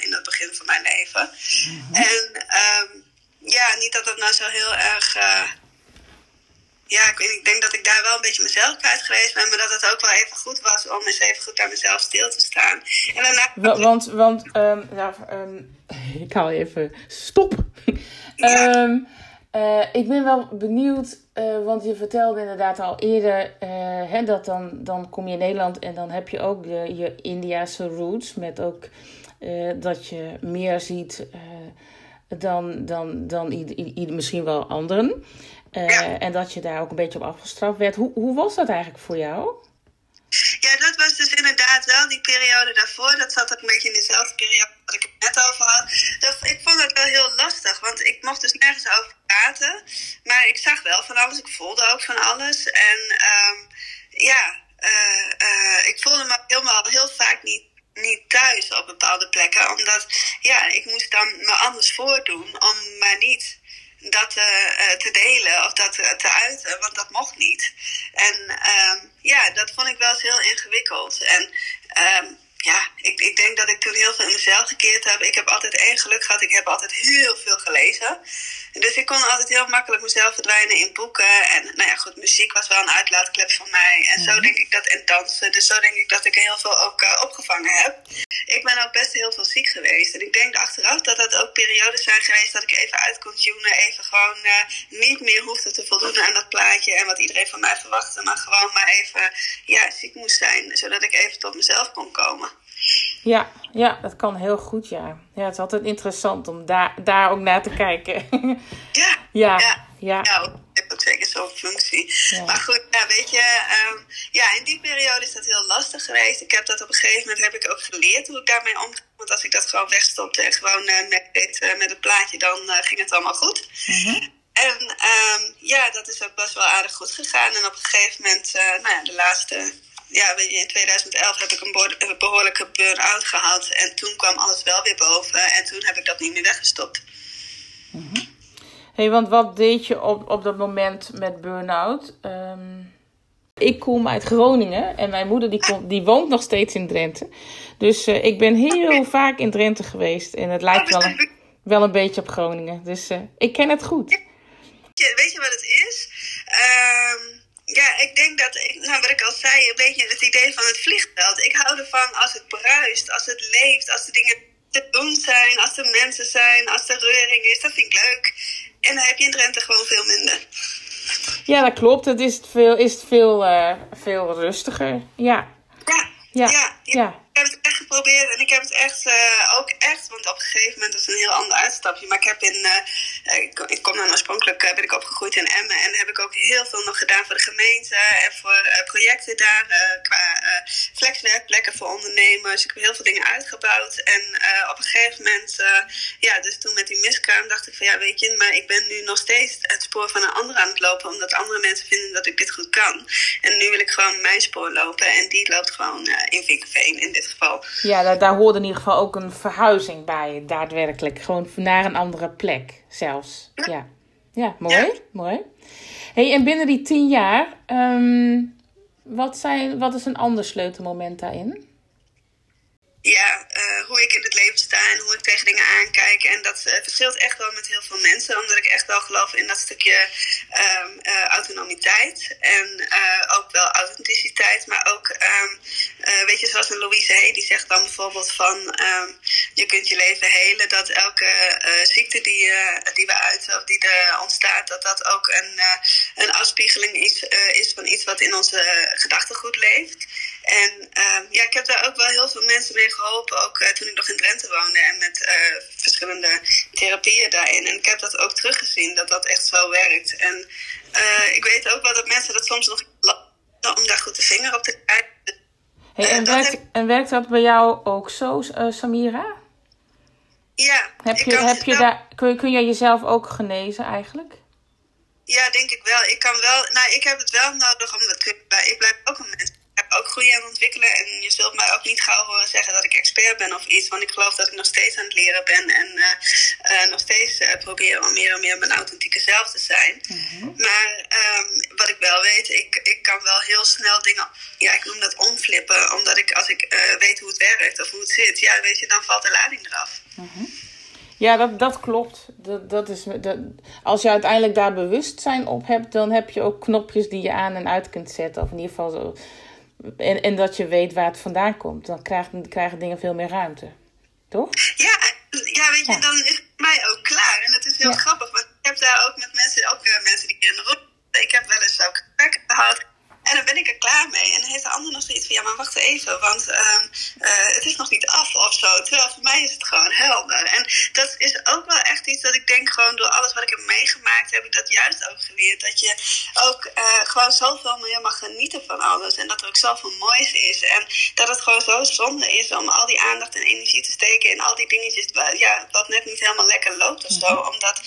in het begin van mijn leven. Mm -hmm. En um, ja, niet dat het nou zo heel erg. Uh, ja, ik, weet, ik denk dat ik daar wel een beetje mezelf kwijt geweest ben, maar dat het ook wel even goed was om eens even goed bij mezelf stil te staan. En daarna... Want, want um, ja, um, ik haal even stop. Ja. um, uh, ik ben wel benieuwd, uh, want je vertelde inderdaad al eerder uh, hè, dat dan, dan kom je in Nederland en dan heb je ook de, je Indiase roots, met ook dat je meer ziet dan, dan, dan ieder, misschien wel anderen. Uh, ja. En dat je daar ook een beetje op afgestraft werd. Hoe, hoe was dat eigenlijk voor jou? Ja, dat was dus inderdaad wel die periode daarvoor. Dat zat ook een beetje in dezelfde periode wat ik het net over had. Dat, ik vond het wel heel lastig, want ik mocht dus nergens over praten. Maar ik zag wel van alles, ik voelde ook van alles. En um, ja, uh, uh, ik voelde me helemaal heel vaak niet niet thuis op bepaalde plekken. Omdat ja, ik moest dan me anders voordoen om maar niet dat uh, te delen of dat uh, te uiten, want dat mocht niet. En uh, ja, dat vond ik wel eens heel ingewikkeld. En ehm, ja, ik, ik denk dat ik toen heel veel in mezelf gekeerd heb. Ik heb altijd één geluk gehad. Ik heb altijd heel veel gelezen. Dus ik kon altijd heel makkelijk mezelf verdwijnen in boeken. En nou ja, goed, muziek was wel een uitlaatklep van mij. En zo denk ik dat, en dansen. Dus zo denk ik dat ik heel veel ook uh, opgevangen heb. Ik ben ook best heel veel ziek geweest. En ik denk achteraf dat dat ook periodes zijn geweest dat ik even uit kon tunen. Even gewoon uh, niet meer hoefde te voldoen aan dat plaatje. En wat iedereen van mij verwachtte. Maar gewoon maar even ja, ziek moest zijn. Zodat ik even tot mezelf kon komen. Ja, ja, dat kan heel goed, ja. Ja, het is altijd interessant om daar, daar ook naar te kijken. ja, ja, ja. ja. Nou, ik heb ook zeker zo'n functie. Ja. Maar goed, nou, weet je, um, ja, in die periode is dat heel lastig geweest. Ik heb dat op een gegeven moment heb ik ook geleerd hoe ik daarmee omga. Want als ik dat gewoon wegstopte en gewoon uh, met, uh, met het plaatje, dan uh, ging het allemaal goed. Mm -hmm. En um, ja, dat is ook best wel aardig goed gegaan. En op een gegeven moment, nou ja, de laatste ja, in 2011 heb ik een behoorlijke burn-out gehad. En toen kwam alles wel weer boven. En toen heb ik dat niet meer weggestopt. Mm -hmm. hey, want wat deed je op, op dat moment met burn-out? Um, ik kom uit Groningen. En mijn moeder die, die woont nog steeds in Drenthe. Dus uh, ik ben heel vaak in Drenthe geweest. En het lijkt wel een, wel een beetje op Groningen. Dus uh, ik ken het goed. Weet je wat het is? Um ja, ik denk dat, nou, wat ik al zei, een beetje het idee van het vliegveld. Ik hou ervan als het bruist, als het leeft, als de dingen te doen zijn, als er mensen zijn, als er reuring is. Dat vind ik leuk. En dan heb je in Drenthe gewoon veel minder. Ja, dat klopt. Het is veel, is veel, uh, veel rustiger. Ja. Ja. Ja. ja. Geprobeerd en ik heb het echt uh, ook echt, want op een gegeven moment is het een heel ander uitstapje. Maar ik heb in, uh, ik, ik, kom dan oorspronkelijk, ben ik opgegroeid in Emmen en heb ik ook heel veel nog gedaan voor de gemeente en voor projecten daar, qua flexwerkplekken voor ondernemers. Ik heb heel veel dingen uitgebouwd en op een gegeven moment, ja, dus toen met die miskraam dacht ik van ja, weet je, maar ik ben nu nog steeds het spoor van een ander aan het lopen, omdat andere mensen vinden dat ik dit goed kan. En nu wil ik gewoon mijn spoor lopen en die loopt gewoon in Vinkenveen in dit geval. Ja, daar, daar hoorde in ieder geval ook een verhuizing bij, daadwerkelijk. Gewoon naar een andere plek zelfs. Ja, ja, mooi. Ja. mooi. Hey, en binnen die tien jaar, um, wat, zijn, wat is een ander sleutelmoment daarin? Ja, uh, hoe ik in het leven sta en hoe ik tegen dingen aankijk. En dat uh, verschilt echt wel met heel veel mensen, omdat ik echt wel geloof in dat stukje um, uh, autonomiteit en ook wel authenticiteit. Maar ook, um, weet je, zoals een Louise Hay, die zegt dan bijvoorbeeld van um, je kunt je leven helen, dat elke ziekte die, die we uiten of die er ontstaat, dat dat ook een, een afspiegeling is, is van iets wat in onze gedachtegoed leeft. En uh, ja, ik heb daar ook wel heel veel mensen mee geholpen, ook uh, toen ik nog in Drenthe woonde en met uh, verschillende therapieën daarin. En ik heb dat ook teruggezien, dat dat echt zo werkt. En uh, ik weet ook wel dat mensen dat soms nog om daar goed de vinger op te krijgen. Hey, en, werkt, heb... en werkt dat bij jou ook zo, Samira? Ja. Heb je, heb je daar, kun, kun je jezelf ook genezen eigenlijk? Ja, denk ik wel. Ik kan wel, nou, ik heb het wel nodig om het Ik blijf ook een mens heb ook groeien aan ontwikkelen. En je zult mij ook niet gauw horen zeggen dat ik expert ben of iets. Want ik geloof dat ik nog steeds aan het leren ben. En uh, uh, nog steeds uh, probeer om meer en meer mijn authentieke zelf te zijn. Mhm. Maar um, wat ik wel weet, ik, ik kan wel heel snel dingen, ja, ik noem dat omflippen. Omdat ik, als ik weet hoe het werkt of hoe het zit, ja, weet je, dan valt de lading eraf. Mhm. Ja, dat, dat klopt. Dat, dat is, dat, als je uiteindelijk daar bewustzijn op hebt, dan heb je ook knopjes die je aan en uit kunt zetten. Of in ieder geval zo en, en dat je weet waar het vandaan komt. Dan krijgen, krijgen dingen veel meer ruimte. Toch? Ja, ja weet je, dan is het mij ook klaar. En het is heel grappig, want ik heb daar ook met mensen, ook mensen die in de rond. Ik heb wel eens ook gesprekken gehad en dan ben ik er klaar mee. En dan heeft de ander nog zoiets van, ja, maar wacht even, want um, uh, het is nog niet af of zo. Terwijl voor mij is het gewoon helder. En dat is ook wel echt iets dat ik denk, gewoon door alles wat ik heb meegemaakt, heb ik dat juist ook geleerd. Dat je ook uh, gewoon zoveel meer mag genieten van alles. En dat er ook zoveel moois is. En dat het gewoon zo zonde is om al die aandacht en energie te steken in al die dingetjes, ja, wat net niet helemaal lekker loopt of zo. Mhm. Omdat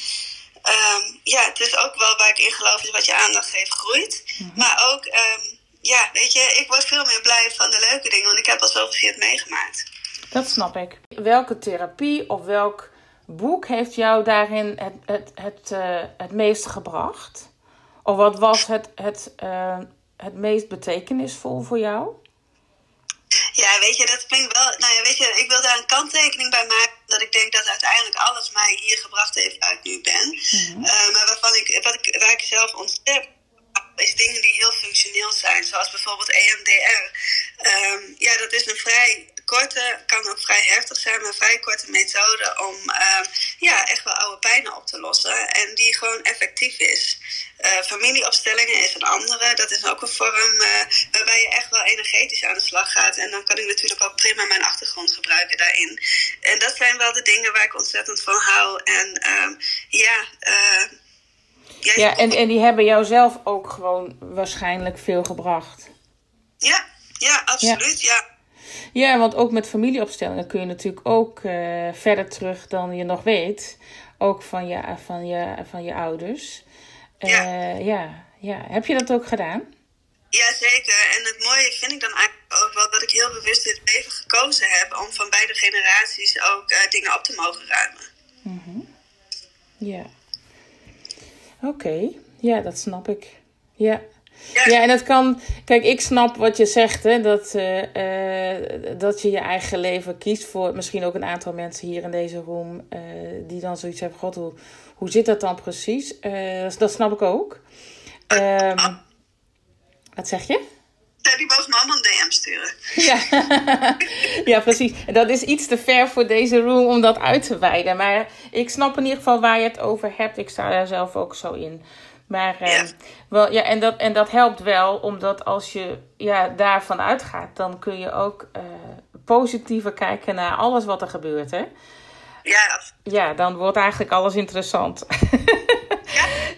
um, ja, het is ook wel waar ik in geloof, is wat je aandacht geeft, groeit. Mhm. Maar ook, um, ja, weet je, ik word veel meer blij van de leuke dingen, want ik heb al zoveel shit meegemaakt. Dat snap ik. Welke therapie of welk boek heeft jou daarin het, het, het, uh, het meest gebracht? Of wat was het, het, uh, het meest betekenisvol voor jou? Ja, weet je, dat klinkt wel. Nou ja, weet je, ik wil daar een kanttekening bij maken. Dat ik denk dat uiteindelijk alles mij hier gebracht heeft waar ik nu ben. Mm uh, maar waarvan ik, wat ik, waar ik zelf ontdek is dingen die heel functioneel zijn. Zoals bijvoorbeeld EMDR. Um, ja, dat is een vrij korte, kan ook vrij heftig zijn, maar vrij korte methode om uh, ja, echt wel oude pijnen op te lossen. En die gewoon effectief is. Uh, familieopstellingen is een andere. Dat is ook een vorm uh, waarbij je echt wel energetisch aan de slag gaat. En dan kan ik natuurlijk ook prima mijn achtergrond gebruiken daarin. En dat zijn wel de dingen waar ik ontzettend van hou. En ehm, ja. ja, ja en, en die hebben jou zelf ook gewoon waarschijnlijk veel gebracht. Ja, ja absoluut. ja. Ja, want ook met familieopstellingen kun je natuurlijk ook uh, verder terug dan je nog weet. Ook van je, van je, van je ouders. Uh, ja. ja. Ja, Heb je dat ook gedaan? Ja, zeker. En het mooie vind ik dan eigenlijk ook wel dat ik heel bewust dit leven gekozen heb om van beide generaties ook uh, dingen op te mogen ruimen. Mm -hmm. Ja. Oké, ja, dat snap ik. Ja. Ja. en het kan. Kijk, ik snap wat je zegt, hè, dat, uh, uh, dat je je eigen leven kiest voor misschien ook een aantal mensen hier in deze room uh, die dan zoiets hebben: God, hoe, hoe zit dat dan precies? dat snap ik ook. Um, wat zeg je? Ja, die me allemaal een DM sturen. Ja. ja, precies. Dat is iets te ver voor deze room om dat uit te wijden. Maar ik snap in ieder geval waar je het over hebt. Ik sta daar zelf ook zo in. Maar uh, wel, ja, en, dat, en dat helpt wel, omdat als je ja, daarvan uitgaat, dan kun je ook uh, positiever kijken naar alles wat er gebeurt. Hè? Ja. Ja, dan wordt eigenlijk alles interessant.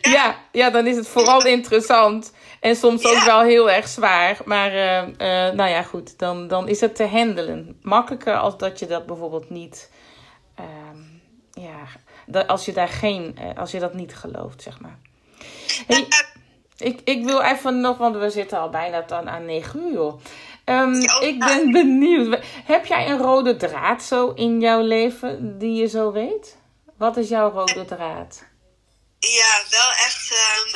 Ja, ja. ja, ja, dan is het vooral interessant. En soms ook wel heel erg zwaar. Maar uh, nou ja, goed, dan, dan is het te handelen. Makkelijker als dat je dat bijvoorbeeld niet. Ehm, ja, dat, als je daar geen. als je dat niet gelooft, zeg maar. Hey, ik, ik wil even nog, want we zitten al bijna dan aan 9 uur. Um, ik ben benieuwd. Heb jij een rode draad zo in jouw leven die je zo weet? Wat is jouw rode draad? Ja, wel echt. Um,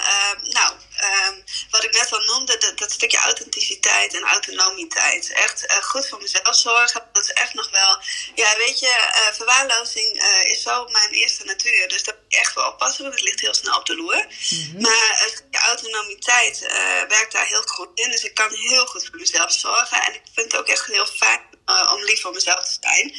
nou, um, wat ik net al noemde, dat, dat, stukje authenticiteit en autonomiteit. Echt uh, goed voor mezelf zorgen. Dat is echt nog wel. Ja, weet je, uh, verwaarlozing uh, is zo mijn eerste natuur. Dus dat moet ik echt wel oppassen, want het ligt heel snel op de loer. Mm-hmm. Maar de autonomiteit werkt daar heel goed in. Dus ik kan heel goed voor mezelf zorgen. En ik vind het ook echt heel fijn om lief voor mezelf te zijn.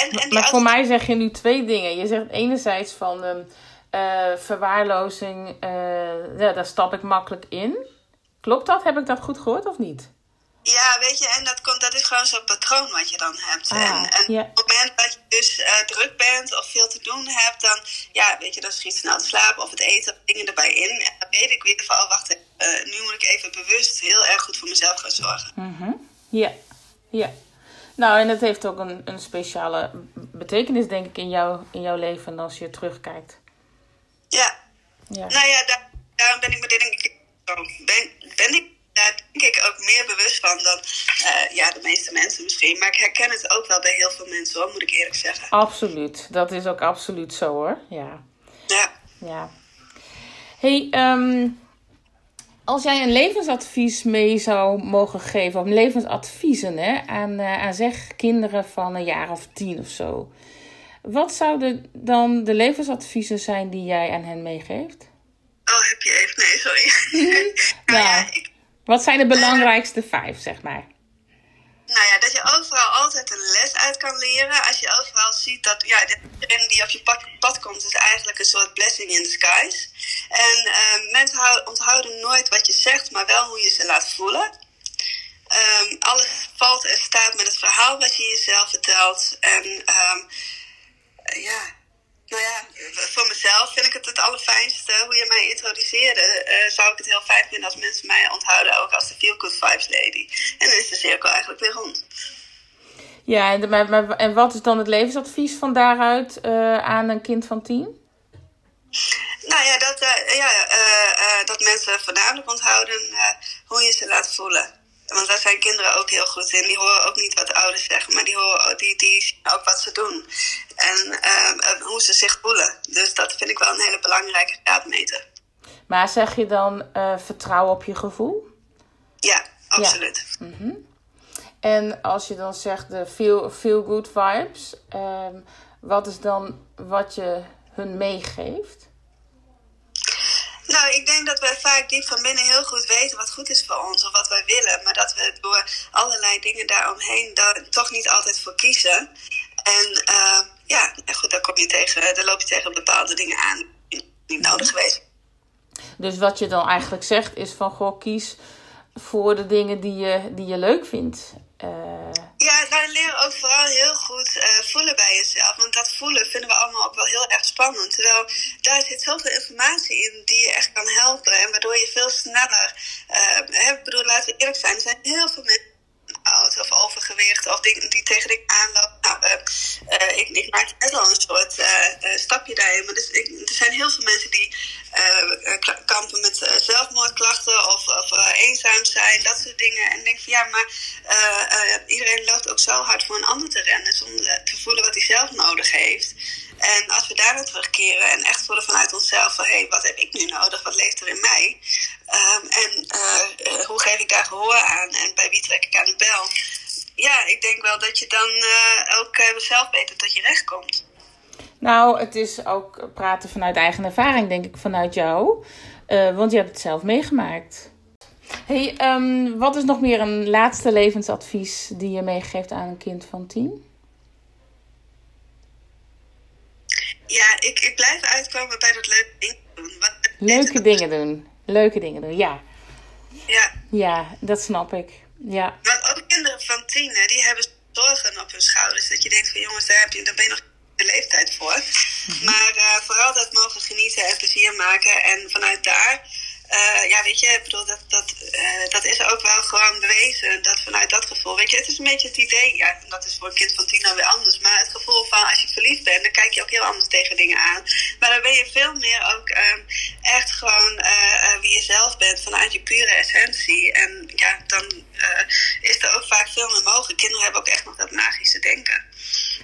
en, en maar voor mij zeg je nu twee dingen. Je zegt enerzijds van. Um, uh, verwaarlozing, uh, ja, daar stap ik makkelijk in. Klopt dat? Heb ik dat goed gehoord of niet? Ja, weet je, en dat, komt, dat is gewoon zo'n patroon wat je dan hebt. Ah, en, en op het moment dat je dus uh, druk bent of veel te doen hebt, dan, ja, weet je, dan schiet snel te slapen of het eten, dingen erbij in. En dan weet ik weer van, oh wacht, nu moet ik even bewust heel erg goed voor mezelf gaan zorgen. -hmm. Ja, ja. Nou, en het heeft ook een, een speciale betekenis, denk ik, in, jou, in jouw leven als je terugkijkt. Ja. ja. Nou ja, daar, daarom ben ik me denk ik, ben, ben ik daar denk ik ook meer bewust van dan uh, ja, de meeste mensen misschien. Maar ik herken het ook wel bij heel veel mensen hoor, moet ik eerlijk zeggen. Absoluut, dat is ook absoluut zo hoor. Ja. Ja. ja. Hey, um, als jij een levensadvies mee zou mogen geven, of levensadviezen hè, aan, uh, aan zeg kinderen van een jaar of tien of zo. Wat zouden dan de levensadviezen zijn die jij aan hen meegeeft? Oh, heb je even? Nee, sorry. nou, ja, ik, wat zijn de belangrijkste vijf, zeg maar? Nou ja, dat je overal altijd een les uit kan leren. Als je overal ziet dat ja, iedereen die op je pad, pad komt, is eigenlijk een soort blessing in disguise. En uh, mensen onthouden nooit wat je zegt, maar wel hoe je ze laat voelen. Um, alles valt en staat met het verhaal wat je jezelf vertelt. En um, ja, nou ja, voor mezelf vind ik het het allerfijnste. Hoe je mij introduceerde, uh, zou ik het heel fijn vinden als mensen mij onthouden ook als de Feel Good Vibes Lady. En dan is de cirkel eigenlijk weer rond. Ja, en, maar, maar, en wat is dan het levensadvies van daaruit uh, aan een kind van tien? Nou ja, dat, uh, ja dat mensen voornamelijk onthouden hoe je ze laat voelen. Want daar zijn kinderen ook heel goed in. Die horen ook niet wat de ouders zeggen, maar die, horen, die, die zien ook wat ze doen. En uh, hoe ze zich voelen. Dus dat vind ik wel een hele belangrijke graadmeter. Maar zeg je dan uh, vertrouwen op je gevoel? Ja, absoluut. Ja. Mm -hmm. En als je dan zegt de feel, feel good vibes, uh, wat is dan wat je hun meegeeft? Nou, ik denk dat wij vaak diep van binnen heel goed weten wat goed is voor ons of wat wij willen. Maar dat we door allerlei dingen daaromheen daar toch niet altijd voor kiezen. En uh, ja, goed, daar, kom je tegen, daar loop je tegen bepaalde dingen aan die niet nodig geweest. Dus wat je dan eigenlijk zegt is van goh, kies voor de dingen die je, die je leuk vindt. Uh... Ja, nou leren ook vooral heel goed uh, voelen bij jezelf. Want dat voelen vinden we allemaal ook wel heel erg spannend. Terwijl daar zit zoveel informatie in die je echt kan helpen. En waardoor je veel sneller... Uh, bedoel, laten we eerlijk zijn. Er zijn heel veel mensen of overgewicht of dingen die tegen dingen aanlopen. Nou, uh, uh, ik, ik maak net al een soort uh, stapje daarin. Maar dus, ik, er zijn heel veel mensen die kampen met zelfmoordklachten of, of eenzaam zijn, dat soort dingen. En ik denk van ja, maar iedereen loopt ook zo hard voor een ander te rennen zonder te voelen wat hij zelf nodig heeft. En als we daar naar terugkeren en echt voelen vanuit onszelf van hé, hey, wat heb ik nu nodig? Wat leeft er in mij? Um, en uh, hoe geef ik daar gehoor aan? En bij wie trek ik aan de bel? Ja, ik denk wel dat je dan uh, ook zelf beter tot je recht komt. Nou, het is ook praten vanuit eigen ervaring, denk ik, vanuit jou. want je hebt het zelf meegemaakt. Hey, um, wat is nog meer een laatste levensadvies die je meegeeft aan een kind van tien? Ja, ik, ik blijf uitkomen bij dat leuke dingen doen. Wat, leuke dingen doen. Leuke dingen doen, ja. Ja. Ja, dat snap ik. Ja. Want ook kinderen van tien, die hebben zorgen op hun schouders. Dat je denkt van jongens, daar, heb je, daar ben je nog de leeftijd voor. Mhm. Maar uh, vooral dat mogen genieten en plezier maken. En vanuit daar uh, ja, weet je, ik bedoel, dat, dat, uh, dat is ook wel gewoon bewezen. Dat vanuit dat gevoel, weet je, het is een beetje het idee, ja, dat is voor een kind van tien dan weer anders. Maar het gevoel van als je verliefd bent, dan kijk je ook heel anders tegen dingen aan. Maar dan ben je veel meer ook uh, echt gewoon uh, wie je zelf bent, vanuit je pure essentie. En ja, dan is er ook vaak veel meer mogelijk. Kinderen hebben ook echt nog dat magische denken.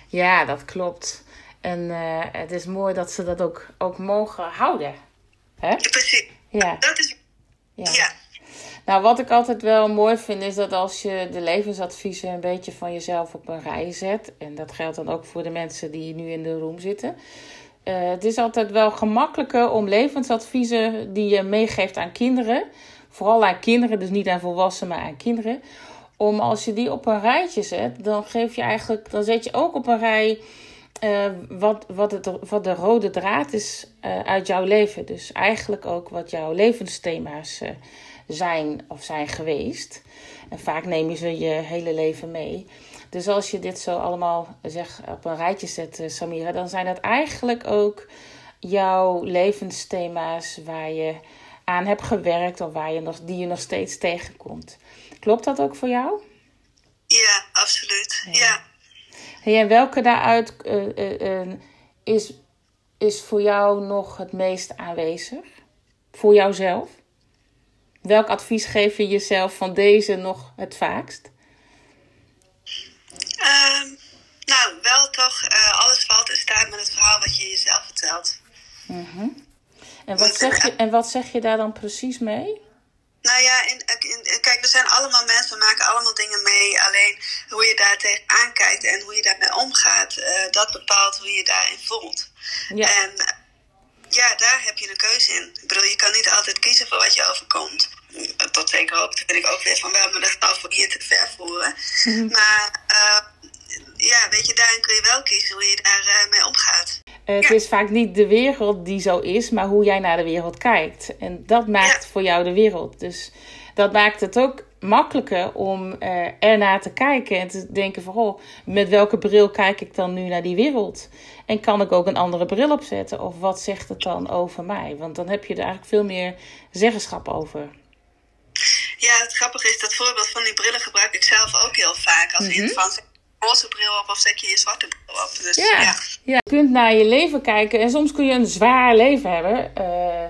Ja, dat klopt. En het is mooi dat ze dat ook, ook mogen houden. Hè? Ja, precies. Ja. Dat is. Ja. ja. Nou, wat ik altijd wel mooi vind, is dat als je de levensadviezen een beetje van jezelf op een rij zet. En dat geldt dan ook voor de mensen die nu in de room zitten. Uh, het is altijd wel gemakkelijker om levensadviezen die je meegeeft aan kinderen. Vooral aan kinderen, dus niet aan volwassenen, maar aan kinderen. Om als je die op een rijtje zet, dan geef je eigenlijk, dan zet je ook op een rij uh, wat, wat, het, wat de rode draad is uh, uit jouw leven. Dus eigenlijk ook wat jouw levensthema's uh, zijn of zijn geweest. En vaak neem je ze je hele leven mee. Dus als je dit zo allemaal zeg, op een rijtje zet, Samira, dan zijn dat eigenlijk ook jouw levensthema's waar je aan hebt gewerkt of waar je nog, die je nog steeds tegenkomt. Klopt dat ook voor jou? Ja, absoluut. Ja. Hey, en welke daaruit uh, uh, is, is voor jou nog het meest aanwezig? Voor jouzelf? Welk advies geef je jezelf van deze nog het vaakst? Ehm, nou, wel toch, alles valt en staat met het verhaal wat je jezelf vertelt. Mm en, wat zeg je, en wat zeg je daar dan precies mee? Nou ja, in, in, kijk, we zijn allemaal mensen, we maken allemaal dingen mee. Alleen hoe je daar tegenaan kijkt en hoe je daarmee omgaat, uh, dat bepaalt hoe je daarin voelt. Ja. En ja, daar heb je een keuze in. Ik bedoel, je kan niet altijd kiezen voor wat je overkomt. Tot zeker hoogte vind ik ook weer van wel, maar dat zal voor hier te ver voeren. Mhm. Maar uh, ja, weet je, daarin kun je wel kiezen hoe je daarmee uh, mee omgaat. Het is vaak niet de wereld die zo is, maar hoe jij naar de wereld kijkt. En dat maakt voor jou de wereld. Dus dat maakt het ook makkelijker om uh, ernaar te kijken en te denken van, oh, met welke bril kijk ik dan nu naar die wereld? En kan ik ook een andere bril opzetten? Of wat zegt het dan over mij? Want dan heb je er eigenlijk veel meer zeggenschap over. Ja, het grappige is dat voorbeeld van die brillen gebruik ik zelf ook heel vaak. Als mm -hmm. in van roze bril op of zet je je zwarte bril op. Dus, ja. ja. Ja. je kunt naar je leven kijken en soms kun je een zwaar leven hebben. Uh,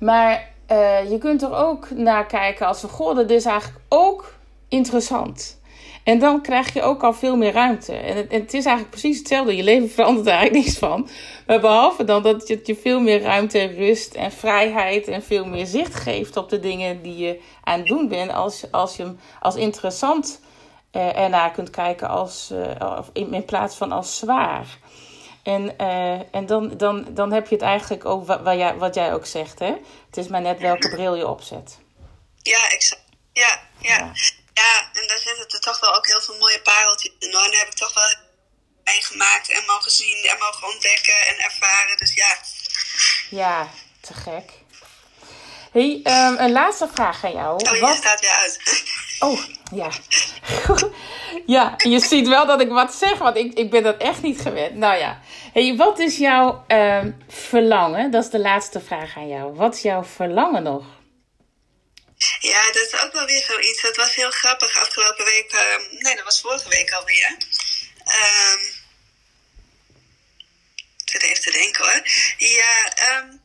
maar uh, je kunt er ook naar kijken als van, goh, dat is eigenlijk ook interessant. En dan krijg je ook al veel meer ruimte. En het, en het, is eigenlijk precies hetzelfde. Je leven verandert er eigenlijk niks van. Maar behalve dan dat het je veel meer ruimte, rust en vrijheid en veel meer zicht geeft op de dingen die je aan het doen bent. Als, als je hem als interessant uh, ernaar kunt kijken als, uh, in, in, plaats van als zwaar. En, uh, en dan, dan, dan heb je het eigenlijk ook wat, wat, jij, wat jij ook zegt. Hè? Het is maar net welke bril je opzet. Ja, exact. Ja, ja. ja. ja en daar zitten er toch wel ook heel veel mooie pareltjes in. En heb ik toch wel meegemaakt en mogen zien en mogen ontdekken en ervaren. Dus ja. Ja, te gek. hey, um, een laatste vraag aan jou. Oh, je wat... staat weer uit. Oh, ja. ja, je ziet wel dat ik wat zeg, want ik, ik ben dat echt niet gewend. Nou ja. Hey, wat is jouw uh, verlangen? Dat is de laatste vraag aan jou. Wat is jouw verlangen nog? Ja, dat is ook wel weer zoiets. Dat was heel grappig afgelopen week. Uh, nee, dat was vorige week alweer. Um, ik zit even te denken hoor. Ja, um,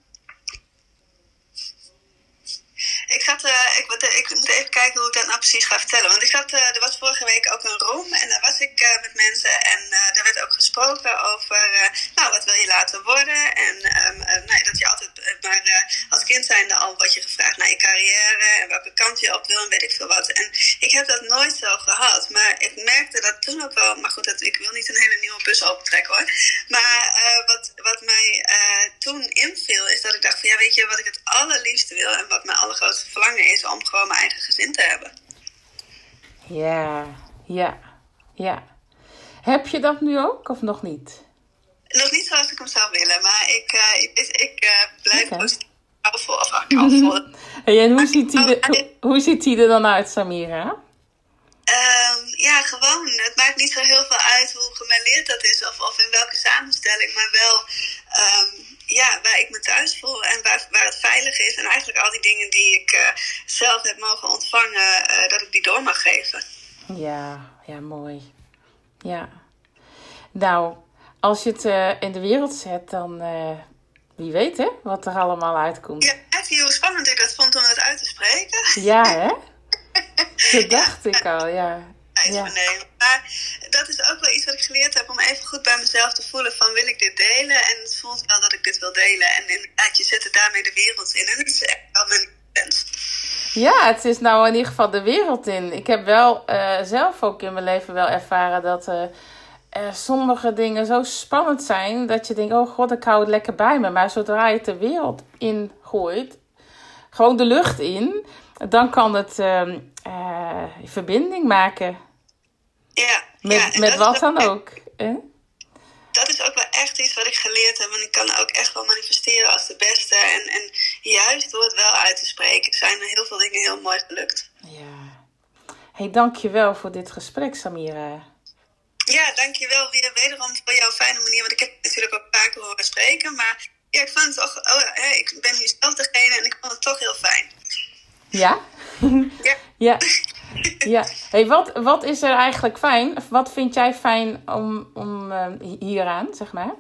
ik, zat, uh, ik, ik, moet even kijken hoe ik dat nou precies ga vertellen. Want ik zat, uh, er was vorige week ook een room en daar was ik uh, met mensen. En daar werd ook gesproken over, nou, wat wil je laten worden? En um, nou, dat je altijd, maar als kind zijnde al wat je gevraagd naar je carrière en welke kant je op wil en weet ik veel wat. En ik heb dat nooit zo gehad. Maar ik merkte dat toen ook wel, maar goed, dat, ik wil niet een hele nieuwe bus opentrekken hoor. Maar wat, wat mij toen inviel is dat ik dacht ja, weet je, wat ik het allerliefste wil en wat mijn allergrootste verlangen is om gewoon mijn eigen gezin te hebben. Ja, ja, ja. Heb je dat nu ook of nog niet? Nog niet zoals ik hem zou willen, maar ik, uh, ik, ik uh, blijf okay. positief vol. en hoe ziet, hij er, hoe ziet hij er dan uit, Samira? Um, ja, gewoon. Het maakt niet zo heel veel uit hoe gemêleerd dat is of, of in welke samenstelling, maar wel um, ja, waar ik me thuis voel en waar, waar het veilig is. En eigenlijk al die dingen die ik uh, zelf heb mogen ontvangen, uh, dat ik die door mag geven. Ja, ja, mooi. Ja. Nou, als je het uh, in de wereld zet, dan wie weet hè, wat er allemaal uitkomt. Ja, zie hoe spannend ik dat vond om het uit te spreken. Ja, hè? Dat dacht ik al, ja ja. Maar dat is ook wel iets wat ik geleerd heb om even goed bij mezelf te voelen van wil ik dit delen? En het voelt wel dat ik dit wil delen. En inderdaad, je zet er daarmee de wereld in. En dat is echt wel mijn wens. Ja, het is nou in ieder geval de wereld in. Ik heb wel uh, zelf ook in mijn leven wel ervaren dat uh, uh, sommige dingen zo spannend zijn dat je denkt, oh god, ik hou het lekker bij me. Maar zodra je het de wereld in gooit, gewoon de lucht in, dan kan het ehm, verbinding maken ja. Met, ja, met wat dan ook. Dat is ook wel echt iets wat ik geleerd heb. Want ik kan ook echt wel manifesteren als de beste. En, en juist door het wel uit te spreken zijn er heel veel dingen heel mooi gelukt. Ja. Hey, dankjewel voor dit gesprek, Samira. Ja, dankjewel weer wederom voor jouw fijne manier. Want ik heb natuurlijk ook vaker horen spreken. Maar ja, ik vond het toch... Oh, ik ben nu zelf degene en ik vond het toch heel fijn. Ja? ja. ja. Ja, hey, wat, wat is er eigenlijk fijn? Wat vind jij fijn om, om uh, hieraan, zeg maar?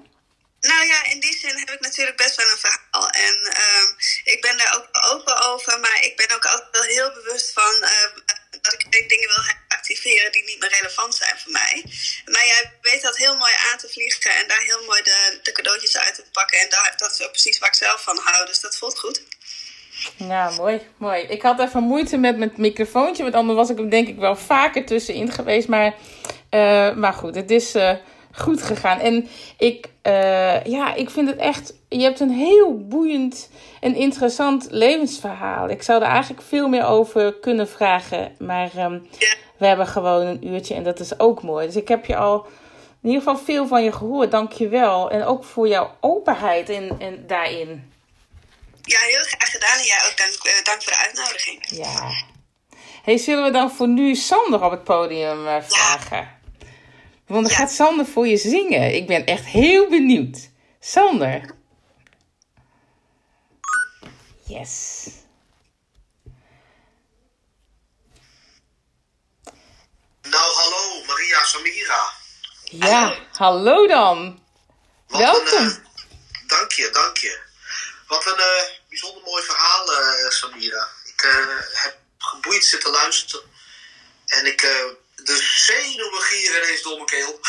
Nou ja, in die zin heb ik natuurlijk best wel een verhaal. En uh, ik ben daar ook open over, maar ik ben ook altijd wel heel bewust van uh, dat ik dingen wil activeren die niet meer relevant zijn voor mij. Maar jij weet dat heel mooi aan te vliegen en daar heel mooi de, de cadeautjes uit te pakken. En daar, dat is ook precies waar ik zelf van hou, dus dat voelt goed. Ja, mooi, mooi. Ik had even moeite met mijn microfoontje, want anders was ik er denk ik wel vaker tussenin geweest. Maar, uh, maar goed, het is uh, goed gegaan. En ik, uh, ja, ik vind het echt, je hebt een heel boeiend en interessant levensverhaal. Ik zou er eigenlijk veel meer over kunnen vragen, maar um, ja. we hebben gewoon een uurtje en dat is ook mooi. Dus ik heb je al in ieder geval veel van je gehoord, dank je wel. En ook voor jouw openheid in, in, daarin. Ja, heel graag gedaan. En jij ook dank, uh, dank voor de uitnodiging. Ja. Hey, zullen we dan voor nu Sander op het podium uh, vragen? Ja. Want dan ja. gaat Sander voor je zingen. Ik ben echt heel benieuwd. Sander. Yes. Nou, hallo, Maria Samira. Ja, hallo, hallo dan. Wat Welkom. Een, uh, dank je, dank je. Wat een uh, bijzonder mooi verhaal, uh, Samira. Ik heb geboeid zitten luisteren. En ik, de zenuwen gieren ineens door mijn keel.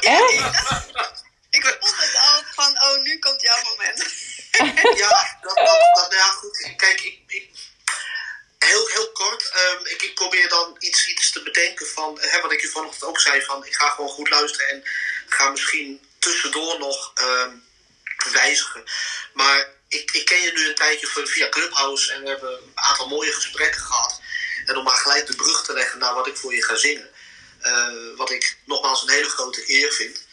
Echt? ik voelde het al van, oh, nu komt jouw moment. ja, dat, dat, dat, ja, goed. Kijk, ik, ik heel, heel kort. Um, ik, ik, probeer dan iets, iets te bedenken van, hè, wat ik je vanochtend ook zei, van ik ga gewoon goed luisteren en ga misschien tussendoor nog um, wijzigen. Maar ik, ik ken je nu een tijdje via Clubhouse en we hebben een aantal mooie gesprekken gehad. En om maar gelijk de brug te leggen naar wat ik voor je ga zingen. Uh, wat ik nogmaals een hele grote eer vind.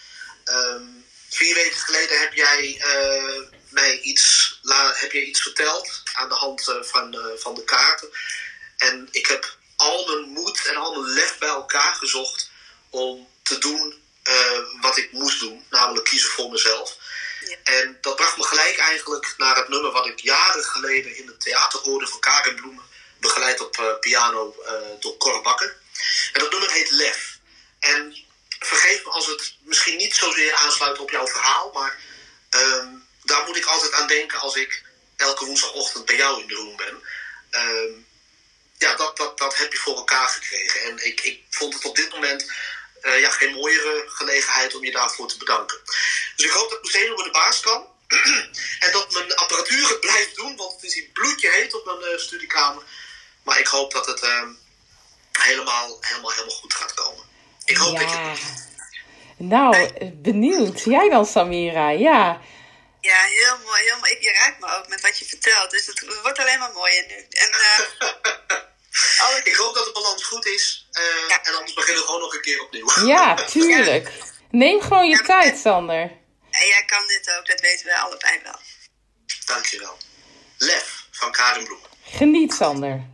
Um, vier weken geleden heb jij uh, mij iets, heb jij iets verteld aan de hand uh, van, van de kaarten. En ik heb al mijn moed en al mijn lef bij elkaar gezocht om te doen wat ik moest doen. Namelijk kiezen voor mezelf. En dat bracht me gelijk eigenlijk naar het nummer wat ik jaren geleden in het theater hoorde van Karin Bloemen. Begeleid op uh, piano uh, door Cor Bakker. En dat nummer heet Lef. En vergeef me als het misschien niet zozeer aansluit op jouw verhaal, maar um, daar moet ik altijd aan denken als ik elke woensdagochtend bij jou in de room ben. Um, ja, dat, dat, dat heb je voor elkaar gekregen. En ik, ik vond het op dit moment uh, ja, geen mooiere gelegenheid om je daarvoor te bedanken. Dus ik hoop dat mijn zenuwen de baas kan. en dat mijn apparatuur het blijft doen, want het is hier bloedje heet op mijn uh, studiekamer. Maar ik hoop dat het uh, helemaal, helemaal, helemaal goed gaat komen. Ik hoop ja. dat je Nou, benieuwd. Jij dan, Samira? Ja. Ja, heel mooi. Heel mooi. Je raakt me ook met wat je vertelt. Dus het wordt alleen maar mooier nu. En, uh, alle... Ik hoop dat de balans goed is. Uh, ja. En anders beginnen we gewoon nog een keer opnieuw. Ja, tuurlijk. Neem gewoon je ja, tijd, Sander. En jij kan dit ook, dat weten we allebei wel. Dankjewel. Lef van Karin Bloem. Geniet, Sander.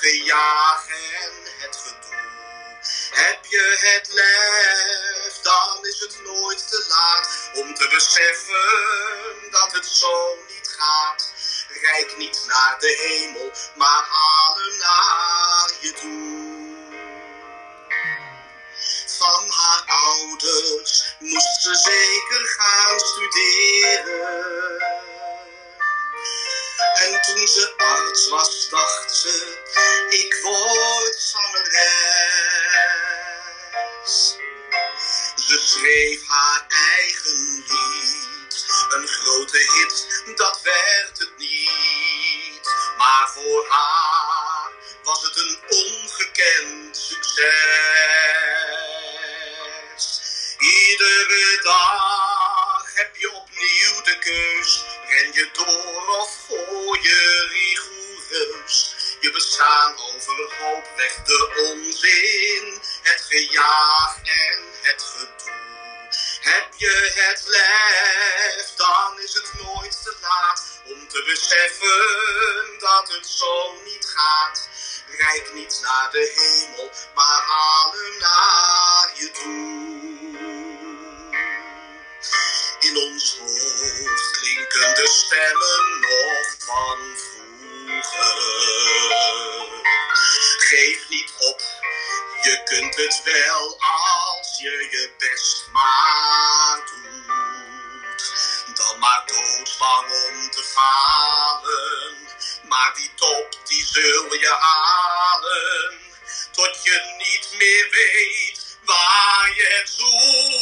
gejaag en het gedoe. Heb je het lef, dan is het nooit te laat om te beseffen dat het zo niet gaat. Rijk niet naar de hemel, maar adem naar je toe. Van haar ouders moest ze zeker gaan studeren en toen ze arts was, dacht ze, ik word zangeres. Ze schreef haar eigen lied, een grote hit, dat werd het niet. Maar voor haar was het een ongekend succes. Iedere dag heb je opnieuw de keus, ren je door of gooi je rigoureus. Je bestaan overhoop weg de onzin, het gejaag en het gedoe. Heb je het lef, dan is het nooit te laat om te beseffen dat het zo niet gaat. Rijk niet naar de hemel, maar hem naar je toe. In ons hoofd klinken de stemmen nog van vroeger. Geef niet op, je kunt het wel als je je best maar doet. Dan maar doodsbang om te falen, maar die top die zul je halen. Tot je niet meer weet waar je het zoeken